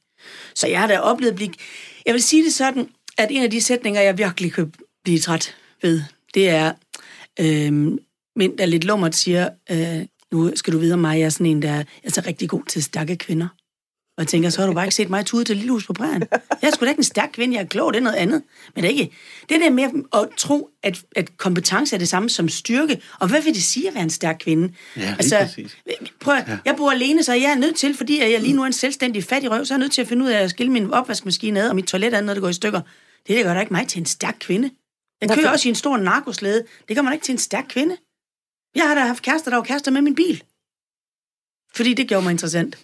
Speaker 8: Så jeg har da oplevet blik. Jeg vil sige det sådan, at en af de sætninger, jeg virkelig kan blive træt ved, det er, øhm, mænd, der lidt lummert siger, øh, nu skal du vide om mig, jeg er sådan en, der er så rigtig god til stærke kvinder. Og jeg tænker, så har du bare ikke set mig tude til Lillehus på bræren. Jeg er sgu da ikke en stærk kvinde, jeg er klog, det er noget andet. Men det er ikke. Det der med at tro, at, at kompetence er det samme som styrke. Og hvad vil det sige at være en stærk kvinde?
Speaker 7: Ja, altså, præcis.
Speaker 8: Prøv, ja. jeg bor alene, så jeg er nødt til, fordi jeg lige nu er en selvstændig fattig røv, så er jeg nødt til at finde ud af at skille min opvaskemaskine ad og mit toilet ad, når det går i stykker. Det der gør da ikke mig til en stærk kvinde. Jeg kører også i en stor narkoslæde. Det gør man ikke til en stærk kvinde. Jeg har da haft kærester, der var kærester med min bil. Fordi det gjorde mig interessant.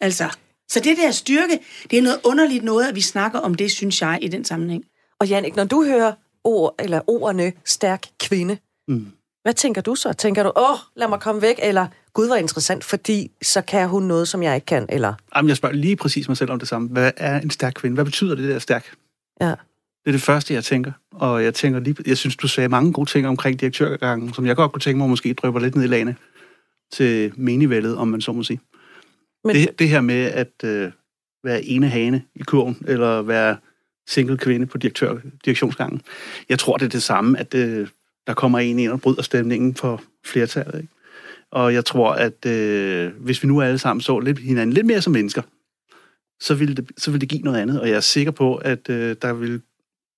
Speaker 8: Altså, så det der styrke, det er noget underligt noget, at vi snakker om det, synes jeg, i den sammenhæng.
Speaker 1: Og Jannik, når du hører ord, eller ordene stærk kvinde, mm. hvad tænker du så? Tænker du, åh, lad mig komme væk, eller gud, var interessant, fordi så kan hun noget, som jeg ikke kan, eller?
Speaker 7: Jamen, jeg spørger lige præcis mig selv om det samme. Hvad er en stærk kvinde? Hvad betyder det der stærk?
Speaker 1: Ja.
Speaker 7: Det er det første, jeg tænker. Og jeg tænker lige, jeg synes, du sagde mange gode ting omkring direktørgangen, som jeg godt kunne tænke mig måske drøber lidt ned i lagene til menigvældet, om man så må sige. Men... Det, det her med at øh, være ene hane i kurven, eller være single kvinde på direktør, direktionsgangen. Jeg tror, det er det samme, at øh, der kommer en ind og bryder stemningen for flertallet. Ikke? Og jeg tror, at øh, hvis vi nu alle sammen så lidt, hinanden lidt mere som mennesker, så vil, det, så vil det give noget andet. Og jeg er sikker på, at øh, der vil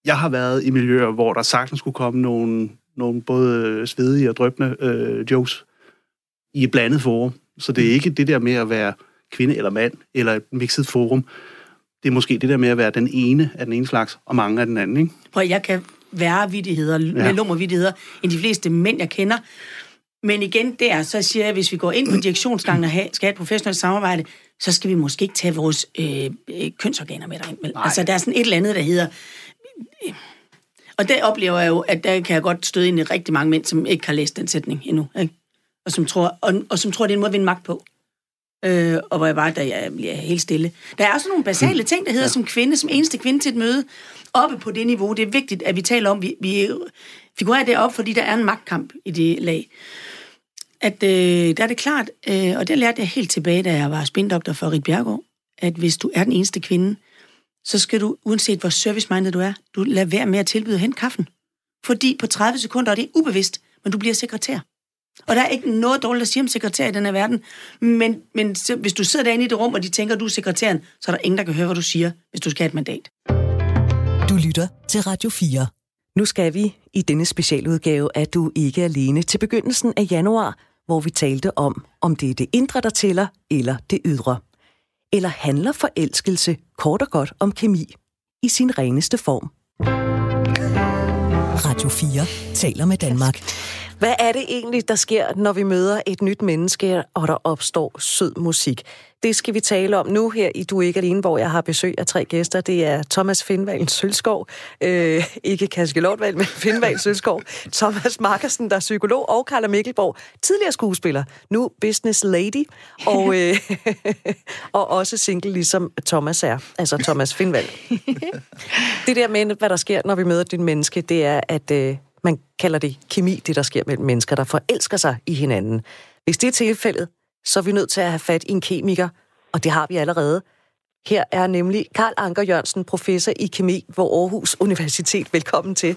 Speaker 7: jeg har været i miljøer, hvor der sagtens skulle komme nogle, nogle både svedige og drøbende øh, jokes i et blandet forum. Så det er ikke det der med at være kvinde eller mand, eller et mixet forum. Det er måske det der med at være den ene af den ene slags, og mange af den anden. Ikke?
Speaker 8: Prøv, jeg kan være vidtigheder, ja. lummervidtigheder, end de fleste mænd, jeg kender. Men igen der, så siger jeg, at hvis vi går ind på direktionsgangen og skal have et professionelt samarbejde, så skal vi måske ikke tage vores øh, øh kønsorganer med derind. Altså, der er sådan et eller andet, der hedder, og der oplever jeg jo, at der kan jeg godt støde ind i rigtig mange mænd, som ikke har læst den sætning endnu. Ikke? Og, som tror, og, og som tror, det er en måde at vinde magt på. øh, og hvor jeg var, da jeg bliver helt stille. Der er også nogle basale ting, der hedder ja. som kvinde, som eneste kvinde til et møde, oppe på det niveau. Det er vigtigt, at vi taler om, vi, vi figurerer det op, fordi der er en magtkamp i det lag. At øh, der er det klart, øh, og det lærte jeg helt tilbage, da jeg var spindoktor for Rit Bjergård, at hvis du er den eneste kvinde, så skal du, uanset hvor service-minded du er, du lader være med at tilbyde hen kaffen. Fordi på 30 sekunder er det ubevidst, men du bliver sekretær. Og der er ikke noget dårligt at sige om sekretær i den her verden. Men, men hvis du sidder derinde i det rum, og de tænker, at du er sekretæren, så er der ingen, der kan høre, hvad du siger, hvis du skal have et mandat.
Speaker 5: Du lytter til Radio 4.
Speaker 1: Nu skal vi i denne specialudgave at Du ikke alene til begyndelsen af januar, hvor vi talte om, om det er det indre, der tæller, eller det ydre. Eller handler forelskelse kort og godt om kemi i sin reneste form?
Speaker 5: Radio 4 taler med Danmark.
Speaker 1: Hvad er det egentlig, der sker, når vi møder et nyt menneske, og der opstår sød musik? Det skal vi tale om nu her i Du er ikke alene, hvor jeg har besøg af tre gæster. Det er Thomas Findvald Sølskov, øh, ikke Kaske Lortvalg, men Findvald Sølskov, Thomas Markersen, der er psykolog, og Carla Mikkelborg, tidligere skuespiller, nu business lady, og, øh, og også single, ligesom Thomas er, altså Thomas Findvald. det der med, hvad der sker, når vi møder dit menneske, det er, at øh, man kalder det kemi, det der sker mellem mennesker, der forelsker sig i hinanden. Hvis det er tilfældet, så er vi nødt til at have fat i en kemiker, og det har vi allerede. Her er nemlig Karl Anker Jørgensen, professor i kemi ved Aarhus Universitet. Velkommen til.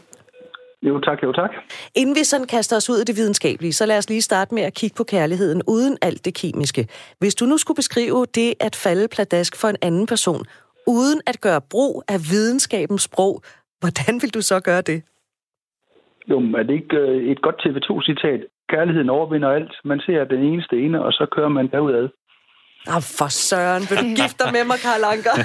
Speaker 9: Jo tak, jo tak.
Speaker 1: Inden vi sådan kaster os ud i det videnskabelige, så lad os lige starte med at kigge på kærligheden uden alt det kemiske. Hvis du nu skulle beskrive det at falde pladask for en anden person, uden at gøre brug af videnskabens sprog, hvordan vil du så gøre det?
Speaker 9: Jo, er det ikke øh, et godt TV2-citat? Kærligheden overvinder alt. Man ser den eneste ene, og så kører man derudad.
Speaker 1: Ah, for søren, vil du gifte dig med mig, Karl Anker?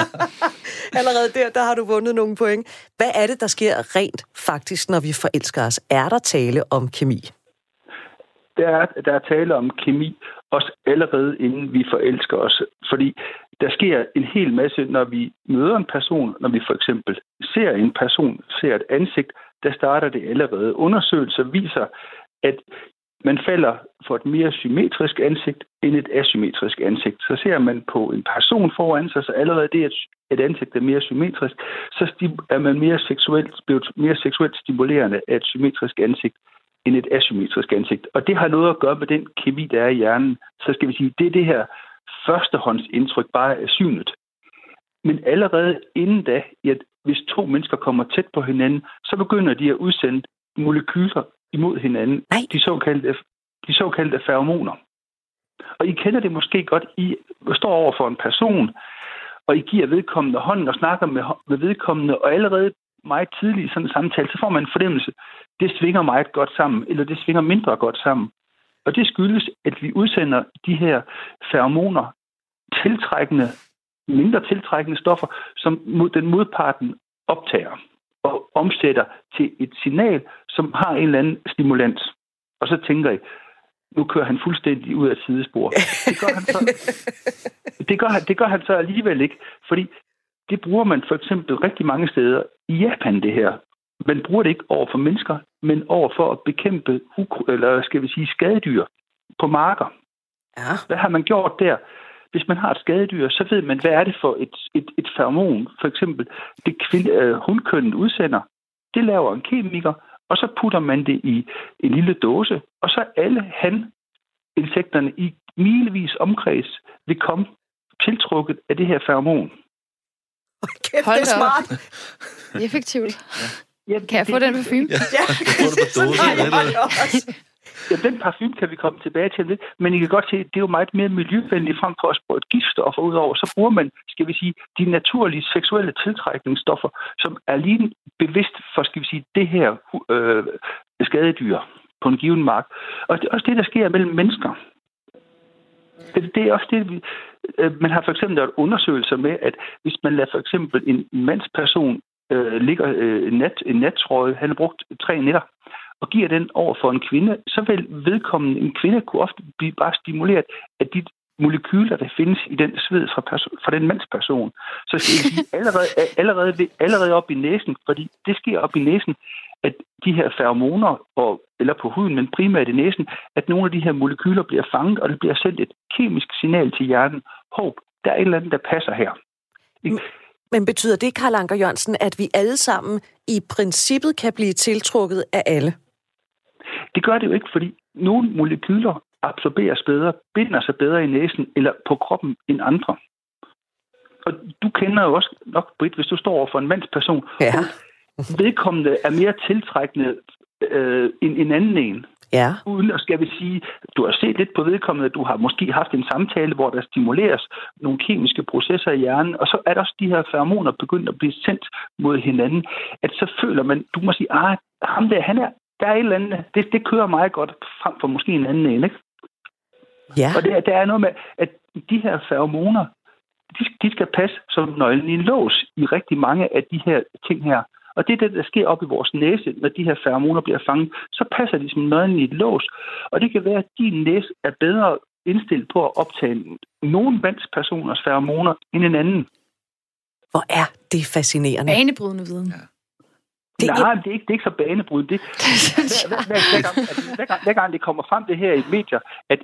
Speaker 1: Allerede der, der har du vundet nogle point. Hvad er det, der sker rent faktisk, når vi forelsker os? Er der tale om kemi?
Speaker 9: Der er, der er tale om kemi, også allerede inden vi forelsker os. Fordi der sker en hel masse, når vi møder en person, når vi for eksempel ser en person, ser et ansigt, der starter det allerede. Undersøgelser viser, at man falder for et mere symmetrisk ansigt end et asymmetrisk ansigt. Så ser man på en person foran sig, så allerede det, at et ansigt er mere symmetrisk, så er man mere seksuelt, blevet mere seksuelt stimulerende af et symmetrisk ansigt end et asymmetrisk ansigt. Og det har noget at gøre med den kemi, der er i hjernen. Så skal vi sige, det er det her førstehåndsindtryk bare af synet. Men allerede inden da, ja, hvis to mennesker kommer tæt på hinanden, så begynder de at udsende molekyler imod hinanden.
Speaker 1: Nej.
Speaker 9: De såkaldte, de såkaldte feromoner. Og I kender det måske godt. I står over for en person, og I giver vedkommende hånden og snakker med, med vedkommende, og allerede meget tidligt i sådan en samtale, så får man en fornemmelse, det svinger meget godt sammen, eller det svinger mindre godt sammen. Og det skyldes, at vi udsender de her feromoner, tiltrækkende, mindre tiltrækkende stoffer, som den modparten optager og omsætter til et signal, som har en eller anden stimulans. Og så tænker I, nu kører han fuldstændig ud af sidespor. Det gør han så, det gør, det gør han så alligevel ikke, fordi det bruger man for eksempel rigtig mange steder i Japan, det her. Man bruger det ikke over for mennesker, men over for at bekæmpe, eller skal vi sige, skadedyr på marker.
Speaker 1: Ja.
Speaker 9: Hvad har man gjort der? Hvis man har et skadedyr, så ved man, hvad er det for et, et, et feromon, for eksempel det kvinde, øh, hundkønnen udsender. Det laver en kemiker, og så putter man det i en lille dåse, og så alle han insekterne i milevis omkreds vil komme tiltrukket af det her feromon.
Speaker 1: Kæft,
Speaker 10: Hold
Speaker 1: det er smart.
Speaker 10: Effektivt.
Speaker 9: Ja,
Speaker 10: Kan jeg få den parfume?
Speaker 7: Ja.
Speaker 1: Ja,
Speaker 7: Få det på dåse,
Speaker 9: Ja, den parfume kan vi komme tilbage til lidt, men I kan godt se, at det er jo meget mere miljøvenligt frem for at sprøjte giftstoffer og. Så bruger man, skal vi sige, de naturlige seksuelle tiltrækningsstoffer, som er lige bevidst for, skal vi sige, det her øh, skadedyr på en given mark. Og det er også det, der sker mellem mennesker. Det, det er også det, vi, øh, man har for eksempel lavet undersøgelser med, at hvis man lader for eksempel en mandsperson øh, ligger øh, nat, en nattrøje, han har brugt tre nætter, og giver den over for en kvinde, så vil vedkommende, en kvinde kunne ofte blive bare stimuleret af de molekyler, der findes i den sved fra, perso- fra den mandsperson. Så skal jeg sige, allerede, allerede, ved- allerede op i næsen, fordi det sker op i næsen, at de her feromoner, og, eller på huden, men primært i næsen, at nogle af de her molekyler bliver fanget, og det bliver sendt et kemisk signal til hjernen. Håb, der er et eller andet, der passer her. Ikke?
Speaker 1: Men betyder det, Karl Anker Jørgensen, at vi alle sammen i princippet kan blive tiltrukket af alle?
Speaker 9: Det gør det jo ikke, fordi nogle molekyler absorberes bedre, binder sig bedre i næsen eller på kroppen end andre. Og du kender jo også nok, Britt, hvis du står over for en mandsperson,
Speaker 1: Ja.
Speaker 9: vedkommende er mere tiltrækkende øh, end en anden en.
Speaker 1: Ja.
Speaker 9: Uden at skal vi sige, du har set lidt på vedkommende, du har måske haft en samtale, hvor der stimuleres nogle kemiske processer i hjernen, og så er der også de her feromoner begyndt at blive sendt mod hinanden, at så føler man, du må sige, ah, ham der, han er, der er et eller andet, det, det kører meget godt frem for måske en anden en, ikke?
Speaker 1: Ja.
Speaker 9: Og det, der er noget med, at de her feromoner, de, de skal passe som nøglen i en lås i rigtig mange af de her ting her. Og det er det, der sker op i vores næse, når de her feromoner bliver fanget. Så passer de som nøglen i et lås. Og det kan være, at din næse er bedre indstillet på at optage nogle mandspersoners feromoner end en anden.
Speaker 1: Hvor er det fascinerende.
Speaker 10: Banebrydende viden. Ja.
Speaker 1: Det
Speaker 9: Det
Speaker 1: er-
Speaker 9: Nej, det er ikke, det er ikke så banebrud. Det, hver, hver, hver, hver, gang, altså, hver, gang, hver gang det kommer frem det her i medier, at,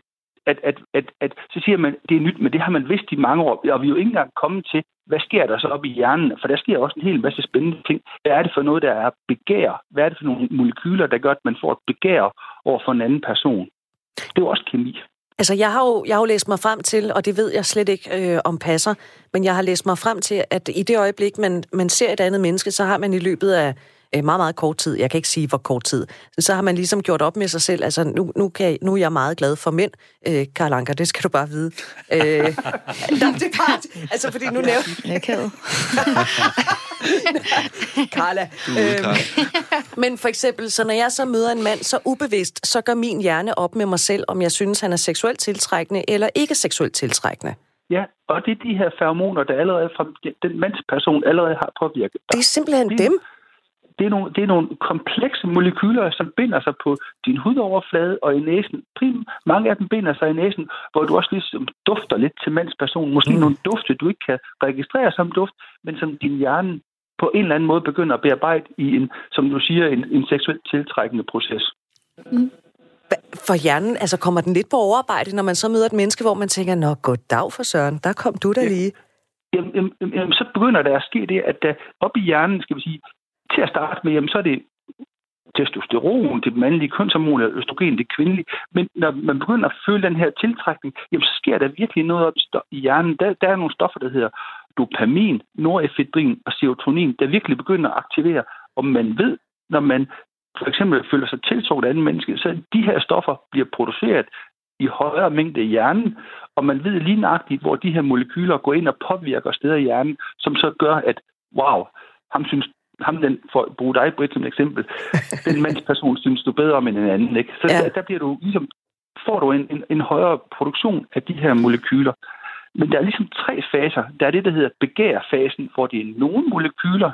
Speaker 9: at, at, at, at så siger man, det er nyt, men det har man vidst i mange år, og vi er jo ikke engang kommet til, hvad sker der så op i hjernen? For der sker også en hel masse spændende ting. Hvad er det for noget, der er begær? Hvad er det for nogle molekyler, der gør, at man får et begær over for en anden person? Det er jo også kemi.
Speaker 1: Altså, jeg har, jo, jeg har jo læst mig frem til, og det ved jeg slet ikke øh, om passer, men jeg har læst mig frem til, at i det øjeblik, man, man ser et andet menneske, så har man i løbet af øh, meget, meget kort tid, jeg kan ikke sige, hvor kort tid, så har man ligesom gjort op med sig selv, altså nu, nu, kan jeg, nu er jeg meget glad for mænd, øh, Karl Anker, det skal du bare vide. Øh, nej, det er bare, altså fordi nu nævner...
Speaker 10: Jeg
Speaker 1: Carla.
Speaker 11: Er
Speaker 1: Øhm,
Speaker 11: Carla.
Speaker 1: Men for eksempel, så når jeg så møder en mand, så ubevidst, så gør min hjerne op med mig selv, om jeg synes, han er seksuelt tiltrækkende eller ikke seksuelt tiltrækkende.
Speaker 9: Ja, og det er de her feromoner, der allerede fra den mandsperson allerede har påvirket dig.
Speaker 1: Det er simpelthen
Speaker 9: Det-
Speaker 1: dem.
Speaker 9: Det er, nogle, det er nogle komplekse molekyler, som binder sig på din hudoverflade og i næsen. Prim, mange af dem binder sig i næsen, hvor du også ligesom dufter lidt til mandspersonen. Måske mm. nogle dufte, du ikke kan registrere som duft, men som din hjerne på en eller anden måde begynder at bearbejde i en, som du siger, en, en seksuelt tiltrækkende proces.
Speaker 1: For hjernen, altså kommer den lidt på overarbejde, når man så møder et menneske, hvor man tænker, nå, goddag for søren, der kom du da lige.
Speaker 9: Jamen, jamen, jamen, så begynder der at ske det, at der op i hjernen, skal vi sige, til at starte med, jamen, så er det testosteron, det mandlige kønshormon, eller østrogen, det kvindelige. Men når man begynder at føle den her tiltrækning, jamen, så sker der virkelig noget op i hjernen. Der, der er nogle stoffer, der hedder dopamin, norepinefrin og serotonin, der virkelig begynder at aktivere. Og man ved, når man for eksempel føler sig tiltrukket af anden menneske, så de her stoffer bliver produceret i højere mængde i hjernen, og man ved lige nøjagtigt, hvor de her molekyler går ind og påvirker steder i hjernen, som så gør, at wow, ham synes ham den, for bruge dig, Britt, som et eksempel, den mandsperson synes du bedre om end en anden, ikke? Så
Speaker 1: Ja.
Speaker 9: ja. der, der bliver du ligesom, får du en, en, en højere produktion af de her molekyler. Men der er ligesom tre faser. Der er det, der hedder begærfasen, hvor det er nogle molekyler,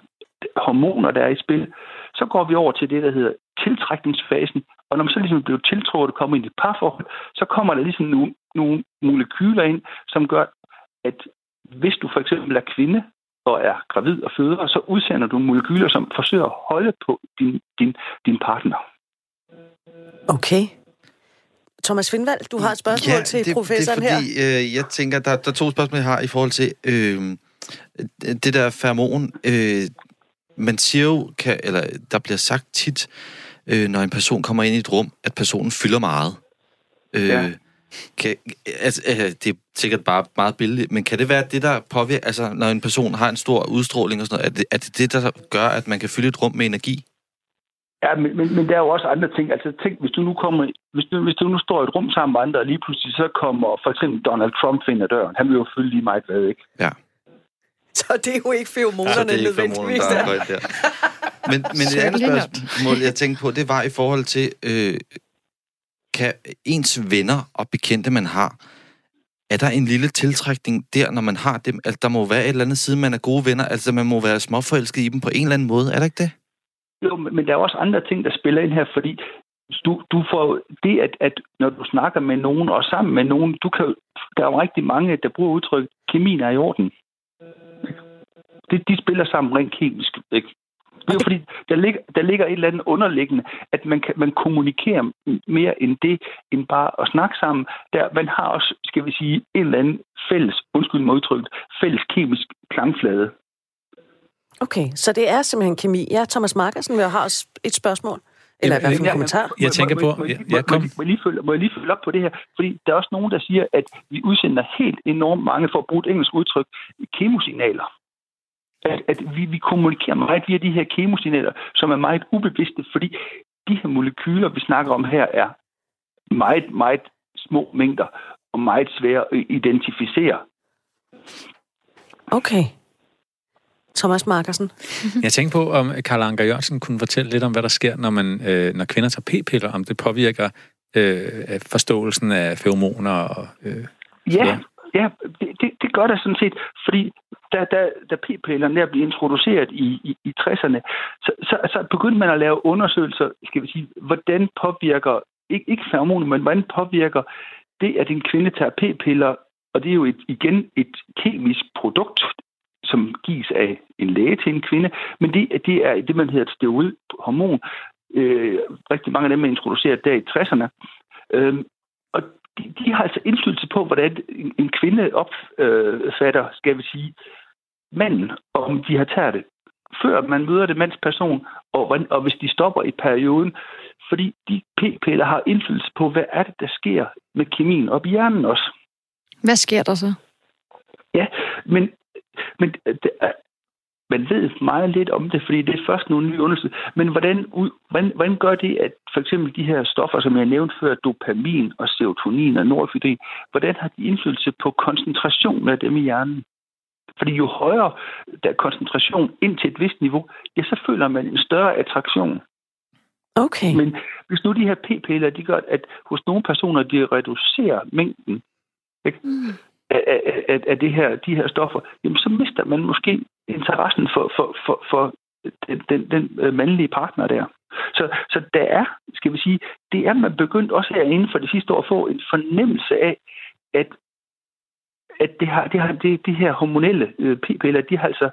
Speaker 9: hormoner, der er i spil. Så går vi over til det, der hedder tiltrækningsfasen. Og når man så ligesom bliver tiltrukket og kommer ind i et parforhold, så kommer der ligesom nogle, nogle molekyler ind, som gør, at hvis du for eksempel er kvinde og er gravid og føder, så udsender du molekyler, som forsøger at holde på din, din, din partner.
Speaker 1: Okay. Thomas Findvald, du har et spørgsmål til
Speaker 11: det,
Speaker 1: professoren
Speaker 11: det er
Speaker 1: her.
Speaker 11: fordi, Øh, jeg tænker, der, der er to spørgsmål, jeg har i forhold til øh, det der feromon. Øh, man siger jo, kan, eller der bliver sagt tit, øh, når en person kommer ind i et rum, at personen fylder meget. Øh,
Speaker 9: Ja.
Speaker 11: Kan, altså, øh, det er sikkert bare meget billigt, men kan det være det, der påvirker, altså når en person har en stor udstråling og sådan noget, er det, er det det, der gør, at man kan fylde et rum med energi?
Speaker 9: Ja, men, men, men der er jo også andre ting. Altså tænk, hvis du nu kommer, hvis du, hvis du nu står i et rum sammen med andre, og lige pludselig så kommer for eksempel Donald Trump ind ad døren. Han vil jo fylde lige meget hvad, ikke?
Speaker 11: Ja.
Speaker 1: Så det er jo ikke feromonerne
Speaker 11: Så det er ikke
Speaker 1: nødvendigvis.
Speaker 11: der er
Speaker 1: der.
Speaker 11: Men, men det andet spørgsmål, jeg tænkte på, det var i forhold til, øh, kan ens venner og bekendte, man har, er der en lille tiltrækning der, når man har dem? Altså, der må være et eller andet side, man er gode venner. Altså, man må være småforelsket i dem på en eller anden måde. Er der ikke det?
Speaker 9: Jo, men der er også andre ting, der spiller ind her, fordi du, du får det, at, at når du snakker med nogen og sammen med nogen, du kan der er jo rigtig mange, der bruger udtryk, kemien er i orden. Det, de spiller sammen rent kemisk. Ikke? Det er jo fordi, der ligger, der ligger et eller andet underliggende, at man, kan, man kommunikerer mere end det, end bare at snakke sammen. Der, man har også, skal vi sige, en eller anden fælles, undskyld mig udtrykt, fælles kemisk klangflade.
Speaker 1: Okay, så det er simpelthen kemi. Ja, Thomas Markersen, jeg har også et spørgsmål. Eller i hvert fald en kommentar.
Speaker 12: Jeg tænker på...
Speaker 9: Må, jeg lige følge, må jeg lige følge op på det her? Fordi der er også nogen, der siger, at vi udsender helt enormt mange, for at bruge et engelsk udtryk, kemosignaler. At, at vi, vi kommunikerer meget via de her kemosignaler, som er meget ubevidste, fordi de her molekyler, vi snakker om her, er meget, meget små mængder og meget svære at identificere.
Speaker 1: Okay. Thomas Markersen.
Speaker 12: Jeg tænker på, om Karl Anker Jørgensen kunne fortælle lidt om, hvad der sker, når, man, øh, når kvinder tager p-piller, om det påvirker øh, forståelsen af feromoner og... Øh,
Speaker 9: Ja, ja det, det, det gør der sådan set, fordi da, da, da p-pillerne der blev introduceret i, i, i 60'erne, så, så, så begyndte man at lave undersøgelser, skal vi sige, hvordan påvirker, ikke, ikke feromoner, men hvordan påvirker det, at en kvinde tager p-piller, og det er jo et, igen et kemisk produkt, som gives af en læge til en kvinde, men det, det er det, man hedder et steroidhormon. Øh, rigtig mange af dem er introduceret der i 60'erne. Øh, de, de har altså indflydelse på, hvordan en, en kvinde opfatter, skal vi sige, manden, om de har taget det. Før man møder det mandsperson, og, og hvis de stopper i perioden, fordi de p-piller har indflydelse på, hvad er det, der sker med kemien op i hjernen også.
Speaker 10: Hvad sker der så?
Speaker 9: Ja, men, men det er, man ved meget lidt om det, fordi det er først nogle nye undersøgelser. Men hvordan, hvordan, hvordan gør det, at for eksempel de her stoffer, som jeg nævnte før, dopamin og serotonin og norepinefrin, hvordan har de indflydelse på koncentrationen af dem i hjernen? Fordi jo højere der er koncentration ind til et vist niveau, ja, så føler man en større attraktion.
Speaker 1: Okay.
Speaker 9: Men hvis nu de her p-piller, de gør, at hos nogle personer, de reducerer mængden ikke? Af, af, af, af det her, de her stoffer, jamen så mister man måske interessen for, for, for, for den, den, den øh, mandlige partner der. Så, så der er, skal vi sige, det er man begyndt også her inden for det sidste år at få en fornemmelse af, at, at det, har, det, har, det, det her hormonelle øh, p-piller, de har altså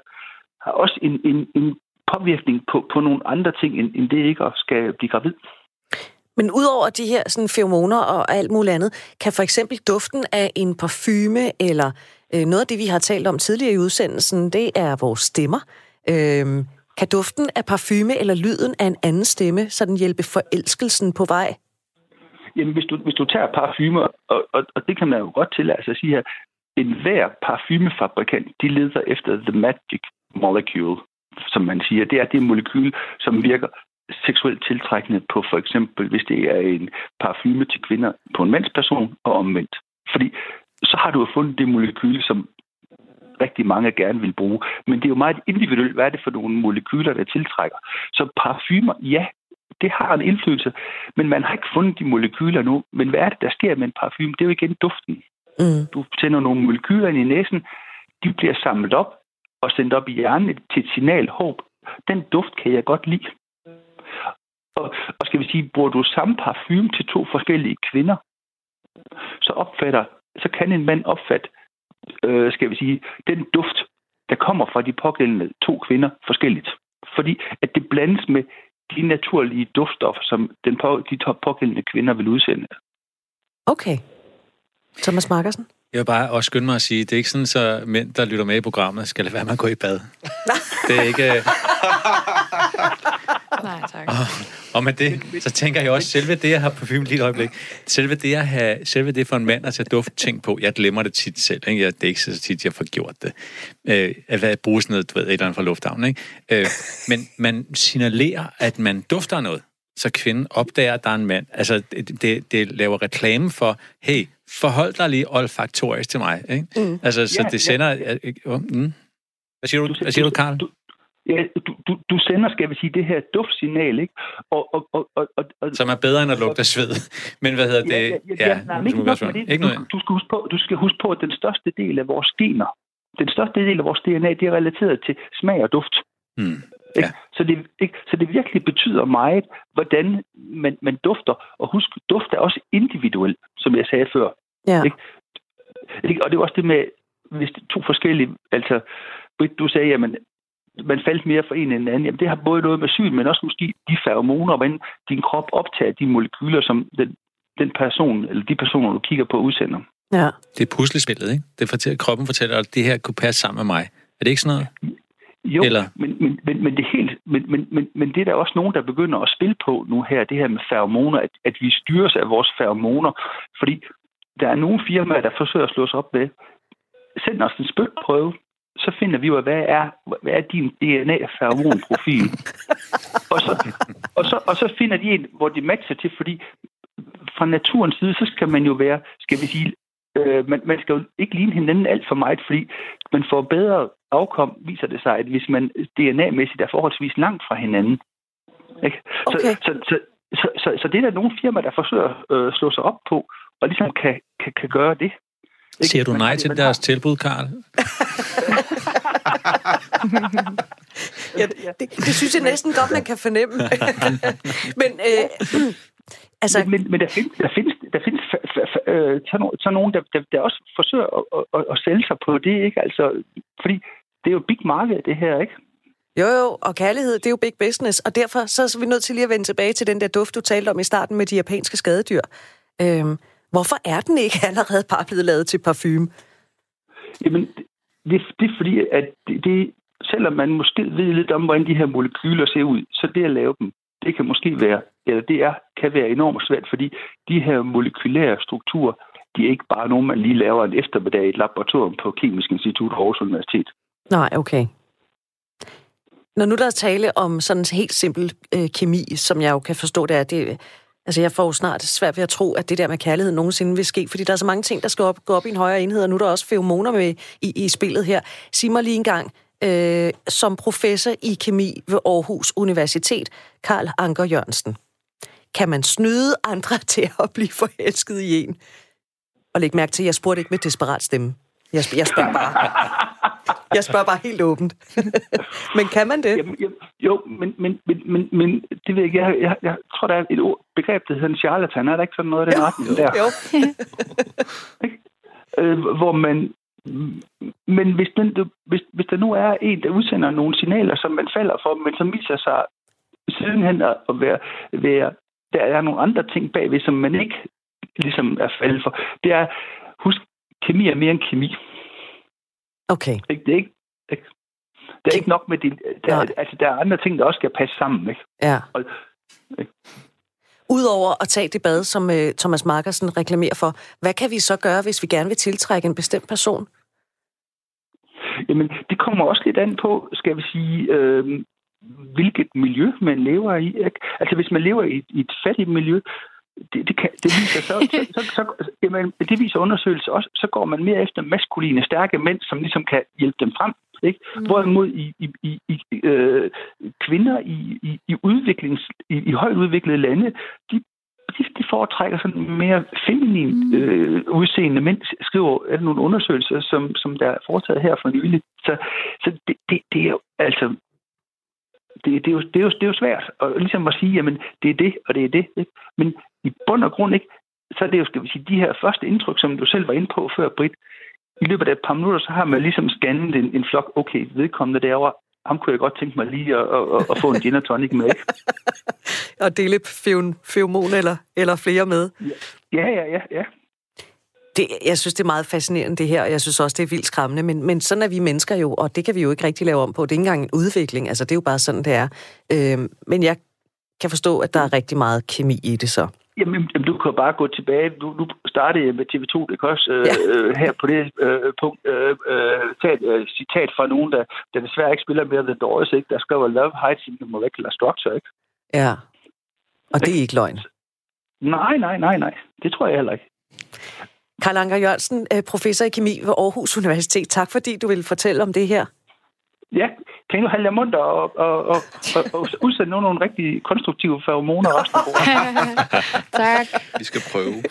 Speaker 9: har også en, en, en påvirkning på, på nogle andre ting, end, end det ikke at skal blive gravid.
Speaker 1: Men udover de her sådan, feromoner og alt muligt andet, kan for eksempel duften af en parfume eller Øh, noget af det, vi har talt om tidligere i udsendelsen, det er vores stemmer. Øhm, kan duften af parfume eller lyden af en anden stemme sådan hjælpe forelskelsen på vej?
Speaker 9: Jamen, hvis du, hvis du tager parfumer, og, og, og det kan man jo godt tillade sig at sige her, en hver parfumefabrikant, de leder efter the magic molecule, som man siger. Det er det molekyl, som virker seksuelt tiltrækkende på for eksempel, hvis det er en parfume til kvinder på en mandsperson og omvendt. Fordi så har du jo fundet det molekyl, som rigtig mange gerne vil bruge. Men det er jo meget individuelt, hvad er det for nogle molekyler, der tiltrækker. Så parfumer, ja, det har en indflydelse, men man har ikke fundet de molekyler nu. Men hvad er det, der sker med en parfume? Det er jo igen duften.
Speaker 1: Mm.
Speaker 9: Du tænder nogle molekyler ind i næsen, de bliver samlet op og sendt op i hjernen til et signal håb. Den duft kan jeg godt lide. Og, og skal vi sige, bruger du samme parfume til to forskellige kvinder, så opfatter, så kan en mand opfatte, øh, skal vi sige, den duft, der kommer fra de pågældende to kvinder forskelligt. Fordi at det blandes med de naturlige duftstoffer, som den på, de pågældende kvinder vil udsende.
Speaker 1: Okay. Thomas Markersen?
Speaker 12: Jeg vil bare også skynde mig at sige, det er ikke sådan, så mænd, der lytter med i programmet, skal lade være med at gå i bad. det er ikke... øh,
Speaker 10: Nej, tak.
Speaker 12: Og, og med det, så tænker jeg også, selve det, jeg har parfume lige et øjeblik, selve det, jeg har, selve det for en mand at tage duft ting på, jeg glemmer det tit selv, ikke? Jeg, det er ikke så tit, jeg får gjort det. Øh, at hvad bruge sådan noget, du ved, et eller andet fra lufthavnen, ikke? Øh, men man signalerer, at man dufter noget, så kvinden opdager, at der er en mand. Altså, det, det, det laver reklame for, hey, forhold dig lige olfaktorisk til mig, ikke?
Speaker 1: Mm.
Speaker 12: Altså, så
Speaker 9: Ja,
Speaker 12: det sender... Ja. Mm. Hvad siger du, hvad siger du Karl?
Speaker 9: Du, ja, du, du, du sender, skal vi sige, det her duftsignal, ikke? Og, og, og, og, og,
Speaker 12: Som er bedre end at lugte af sved. Men hvad hedder det?
Speaker 9: Ja, ja, ja, nej, men ikke,
Speaker 12: så må vi
Speaker 9: nok
Speaker 12: også-
Speaker 9: med det.
Speaker 12: ikke noget.
Speaker 9: Du, du, skal huske på, du skal huske på, at den største del af vores gener, den største del af vores DNA, det er relateret til smag og duft.
Speaker 12: Hmm.
Speaker 9: Ikke? Så, det, ikke? så det virkelig betyder meget, hvordan man, man dufter. Og husk, duft er også individuel, som jeg sagde før.
Speaker 1: Ja.
Speaker 9: Ikke? og det er også det med, hvis det er to forskellige, altså, Britt, du sagde, jamen, man faldt mere for en end anden. Jamen, det har både noget med syn, men også måske de feromoner, hvordan din krop optager de molekyler, som den, den person, eller de personer, du kigger på, udsender.
Speaker 1: Ja.
Speaker 12: Det er puslespillet, ikke? Det fortæller, kroppen fortæller, at det her kunne passe sammen med mig. Er det ikke sådan noget?
Speaker 9: Jo,
Speaker 12: Eller?
Speaker 9: men, men, men, men, det helt, men, men, men, men det er der også nogen, der begynder at spille på nu her, det her med feromoner, at, at vi styres af vores feromoner. Fordi der er nogle firmaer, der forsøger at slå sig op med, send os en spytprøve, så finder vi ud af, hvad er, hvad er din DNA-feromonprofil. og, så, og, så, og så finder de en, hvor de matcher til, fordi fra naturens side, så skal man jo være, skal vi sige, øh, man, man skal jo ikke ligne hinanden alt for meget, fordi man får bedre afkom, viser det sig, at hvis man DNA-mæssigt er forholdsvis langt fra hinanden. Ikke? Så,
Speaker 1: Okay.
Speaker 9: så, så, så, så, så det er der nogle firmaer, der forsøger at øh, slå sig op på, og ligesom kan, kan, kan gøre det. Ikke?
Speaker 12: Siger du
Speaker 9: Man
Speaker 12: nej
Speaker 9: har-
Speaker 12: til
Speaker 9: man
Speaker 12: deres tilbud, Karl?
Speaker 1: ja det, det synes jeg næsten godt, man kan fornemme. Men øh, altså,
Speaker 9: Men, men, men der findes, der findes, der findes øh, nogle- sådan nogen, der, der, der også forsøger at, at, at, at sælge sig på det, ikke? Altså, fordi det er jo big market, det her, ikke?
Speaker 1: Jo, jo, og kærlighed, det er jo big business, og derfor så er vi nødt til lige at vende tilbage til den der duft, du talte om i starten med de japanske skadedyr. Øhm, hvorfor er den ikke allerede bare blevet lavet til parfume?
Speaker 9: Jamen, det, det er fordi, at det, det, selvom man måske ved lidt om, hvordan de her molekyler ser ud, så det at lave dem, det kan måske være, eller det er, kan være enormt svært, fordi de her molekylære strukturer, de er ikke bare nogen, man lige laver en eftermiddag i et laboratorium på Kemisk Institut Aarhus Universitet.
Speaker 1: Nej, okay. Når nu der er tale om sådan en helt simpel øh, kemi, som jeg jo kan forstå, det er, det, altså jeg får jo snart svært ved at tro, at det der med kærlighed nogensinde vil ske, fordi der er så mange ting, der skal op, gå op i en højere enhed, og nu er der også feromoner med i, i spillet her. Sig mig lige en gang, øh, som professor i kemi ved Aarhus Universitet, Karl Anker Jørgensen, kan man snyde andre til at blive forelsket i en? Og læg mærke til, at jeg spurgte ikke med desperat stemme. Jeg, sp- jeg spørger bare. Jeg spørger bare helt åbent. Men kan man det?
Speaker 9: Jamen, jamen, jo, men, men, men, men, men det ved jeg ikke. Jeg, jeg, jeg tror, der er et ord, begreb, der hedder en charlatan. Er der ikke sådan noget af den retning der?
Speaker 1: Jo.
Speaker 9: øh, hvor man... Men hvis, den, hvis, hvis der nu er en, der udsender nogle signaler, som man falder for, men som viser sig sidenhen at at være, være der er nogle andre ting bagved, som man ikke ligesom er faldet for. Det er, husk, kemi er mere end kemi.
Speaker 1: Okay.
Speaker 9: Ikke? Det er ikke, ikke? Det er ikke nok med det. Der,
Speaker 1: Nej.
Speaker 9: altså, der er andre ting, der også skal passe sammen. Ikke?
Speaker 1: Ja.
Speaker 9: Og, ikke?
Speaker 1: Udover at tage det bad, som uh, Thomas Markersen reklamerer for, hvad kan vi så gøre, hvis vi gerne vil tiltrække en bestemt person?
Speaker 9: Jamen, det kommer også lidt an på, skal vi sige, øh, hvilket miljø man lever i. Ikke? Altså, hvis man lever i, i et fattigt miljø, det, det, kan, det viser så, så, så, så jamen, det viser undersøgelser også, så går man mere efter maskuline, stærke mænd, som ligesom kan hjælpe dem frem. Ikke? Mm. Hvorimod i, i, i, i øh, kvinder i, i, i, udviklings, i, i højt udviklede lande, de, de, de foretrækker sådan mere feminin øh, udseende mænd, skriver er der nogle undersøgelser, som, som der er foretaget her for nylig. Så, så det, det, det er jo altså det, det, er jo, det, er jo, det er jo svært at, ligesom at sige, jamen, det er det, og det er det. Ikke? Men i bund og grund ikke, så er det jo, skal vi sige, de her første indtryk, som du selv var inde på før, Britt, i løbet af et par minutter, så har man ligesom scannet en, en flok, okay, vedkommende derovre, ham kunne jeg godt tænke mig lige at, at, at, få en gin og tonic med?
Speaker 1: Og dele feomon eller, eller flere med?
Speaker 9: Ja, ja, ja, ja.
Speaker 1: Det, jeg synes, det er meget fascinerende, det her, og jeg synes også, det er vildt skræmmende. Men, men sådan er vi mennesker jo, og det kan vi jo ikke rigtig lave om på. Det er ikke engang en udvikling, altså det er jo bare sådan, det er. Øh, men jeg kan forstå, at der er rigtig meget kemi i det så.
Speaker 9: Jamen, jamen, du kan bare gå tilbage. Du, du startede med TV2, det kan også øh,
Speaker 1: Ja.
Speaker 9: øh, her på det øh, punkt øh, øh, tage et øh, citat fra nogen, der, der desværre ikke spiller mere The Doors, ikke? der skriver Love hides in the molecular structure, ikke?
Speaker 1: Ja. Og det er ikke løgn.
Speaker 9: Nej, nej, nej, nej. Det tror jeg heller ikke.
Speaker 1: Karl Anker Jørgensen, øh, professor i kemi ved Aarhus Universitet. Tak fordi du ville fortælle om det her.
Speaker 9: Ja, kan I nu holde jer munter og, og, og, og, og udsende nogle, nogle rigtig konstruktive feromoner også?
Speaker 10: tak.
Speaker 11: Vi skal prøve.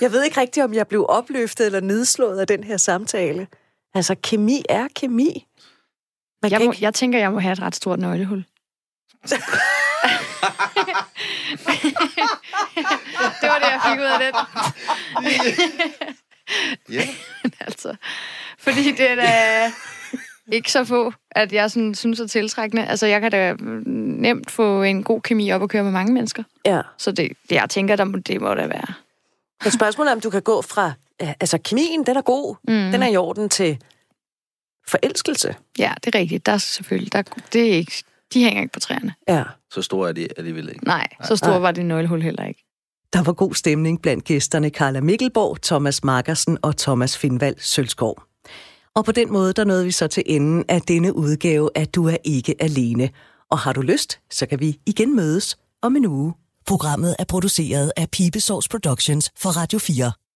Speaker 1: Jeg ved ikke rigtigt, om jeg blev opløftet eller nedslået af den her samtale. Altså, kemi er kemi. Man
Speaker 10: Jeg,
Speaker 1: kan
Speaker 10: må,
Speaker 1: ikke...
Speaker 10: jeg tænker, jeg må have et ret stort nøglehul. det var det, jeg fik ud af den.
Speaker 11: Ja.
Speaker 10: altså. altså. Fordi det er da ikke så få, at jeg sådan, synes er tiltrækkende. Altså, jeg kan da nemt få en god kemi op og køre med mange mennesker.
Speaker 1: Ja.
Speaker 10: Så det, det jeg tænker, der må, det må da være.
Speaker 1: Men spørgsmålet er, om du kan gå fra... Altså, kemien, den er god. Mm. Den er i orden til forelskelse.
Speaker 10: Ja, det er rigtigt. Der er selvfølgelig, der, det er ikke, de hænger ikke på træerne.
Speaker 1: Ja.
Speaker 11: Så store er de alligevel ikke.
Speaker 10: Nej, så stor var det nøglehul heller ikke.
Speaker 1: Der var god stemning blandt gæsterne Carla Mikkelborg, Thomas Markersen og Thomas Finvald Sølskov. Og på den måde, der nåede vi så til enden af denne udgave at Du er ikke alene. Og har du lyst, så kan vi igen mødes om en uge.
Speaker 5: Programmet er produceret af Pibesovs Productions for Radio 4.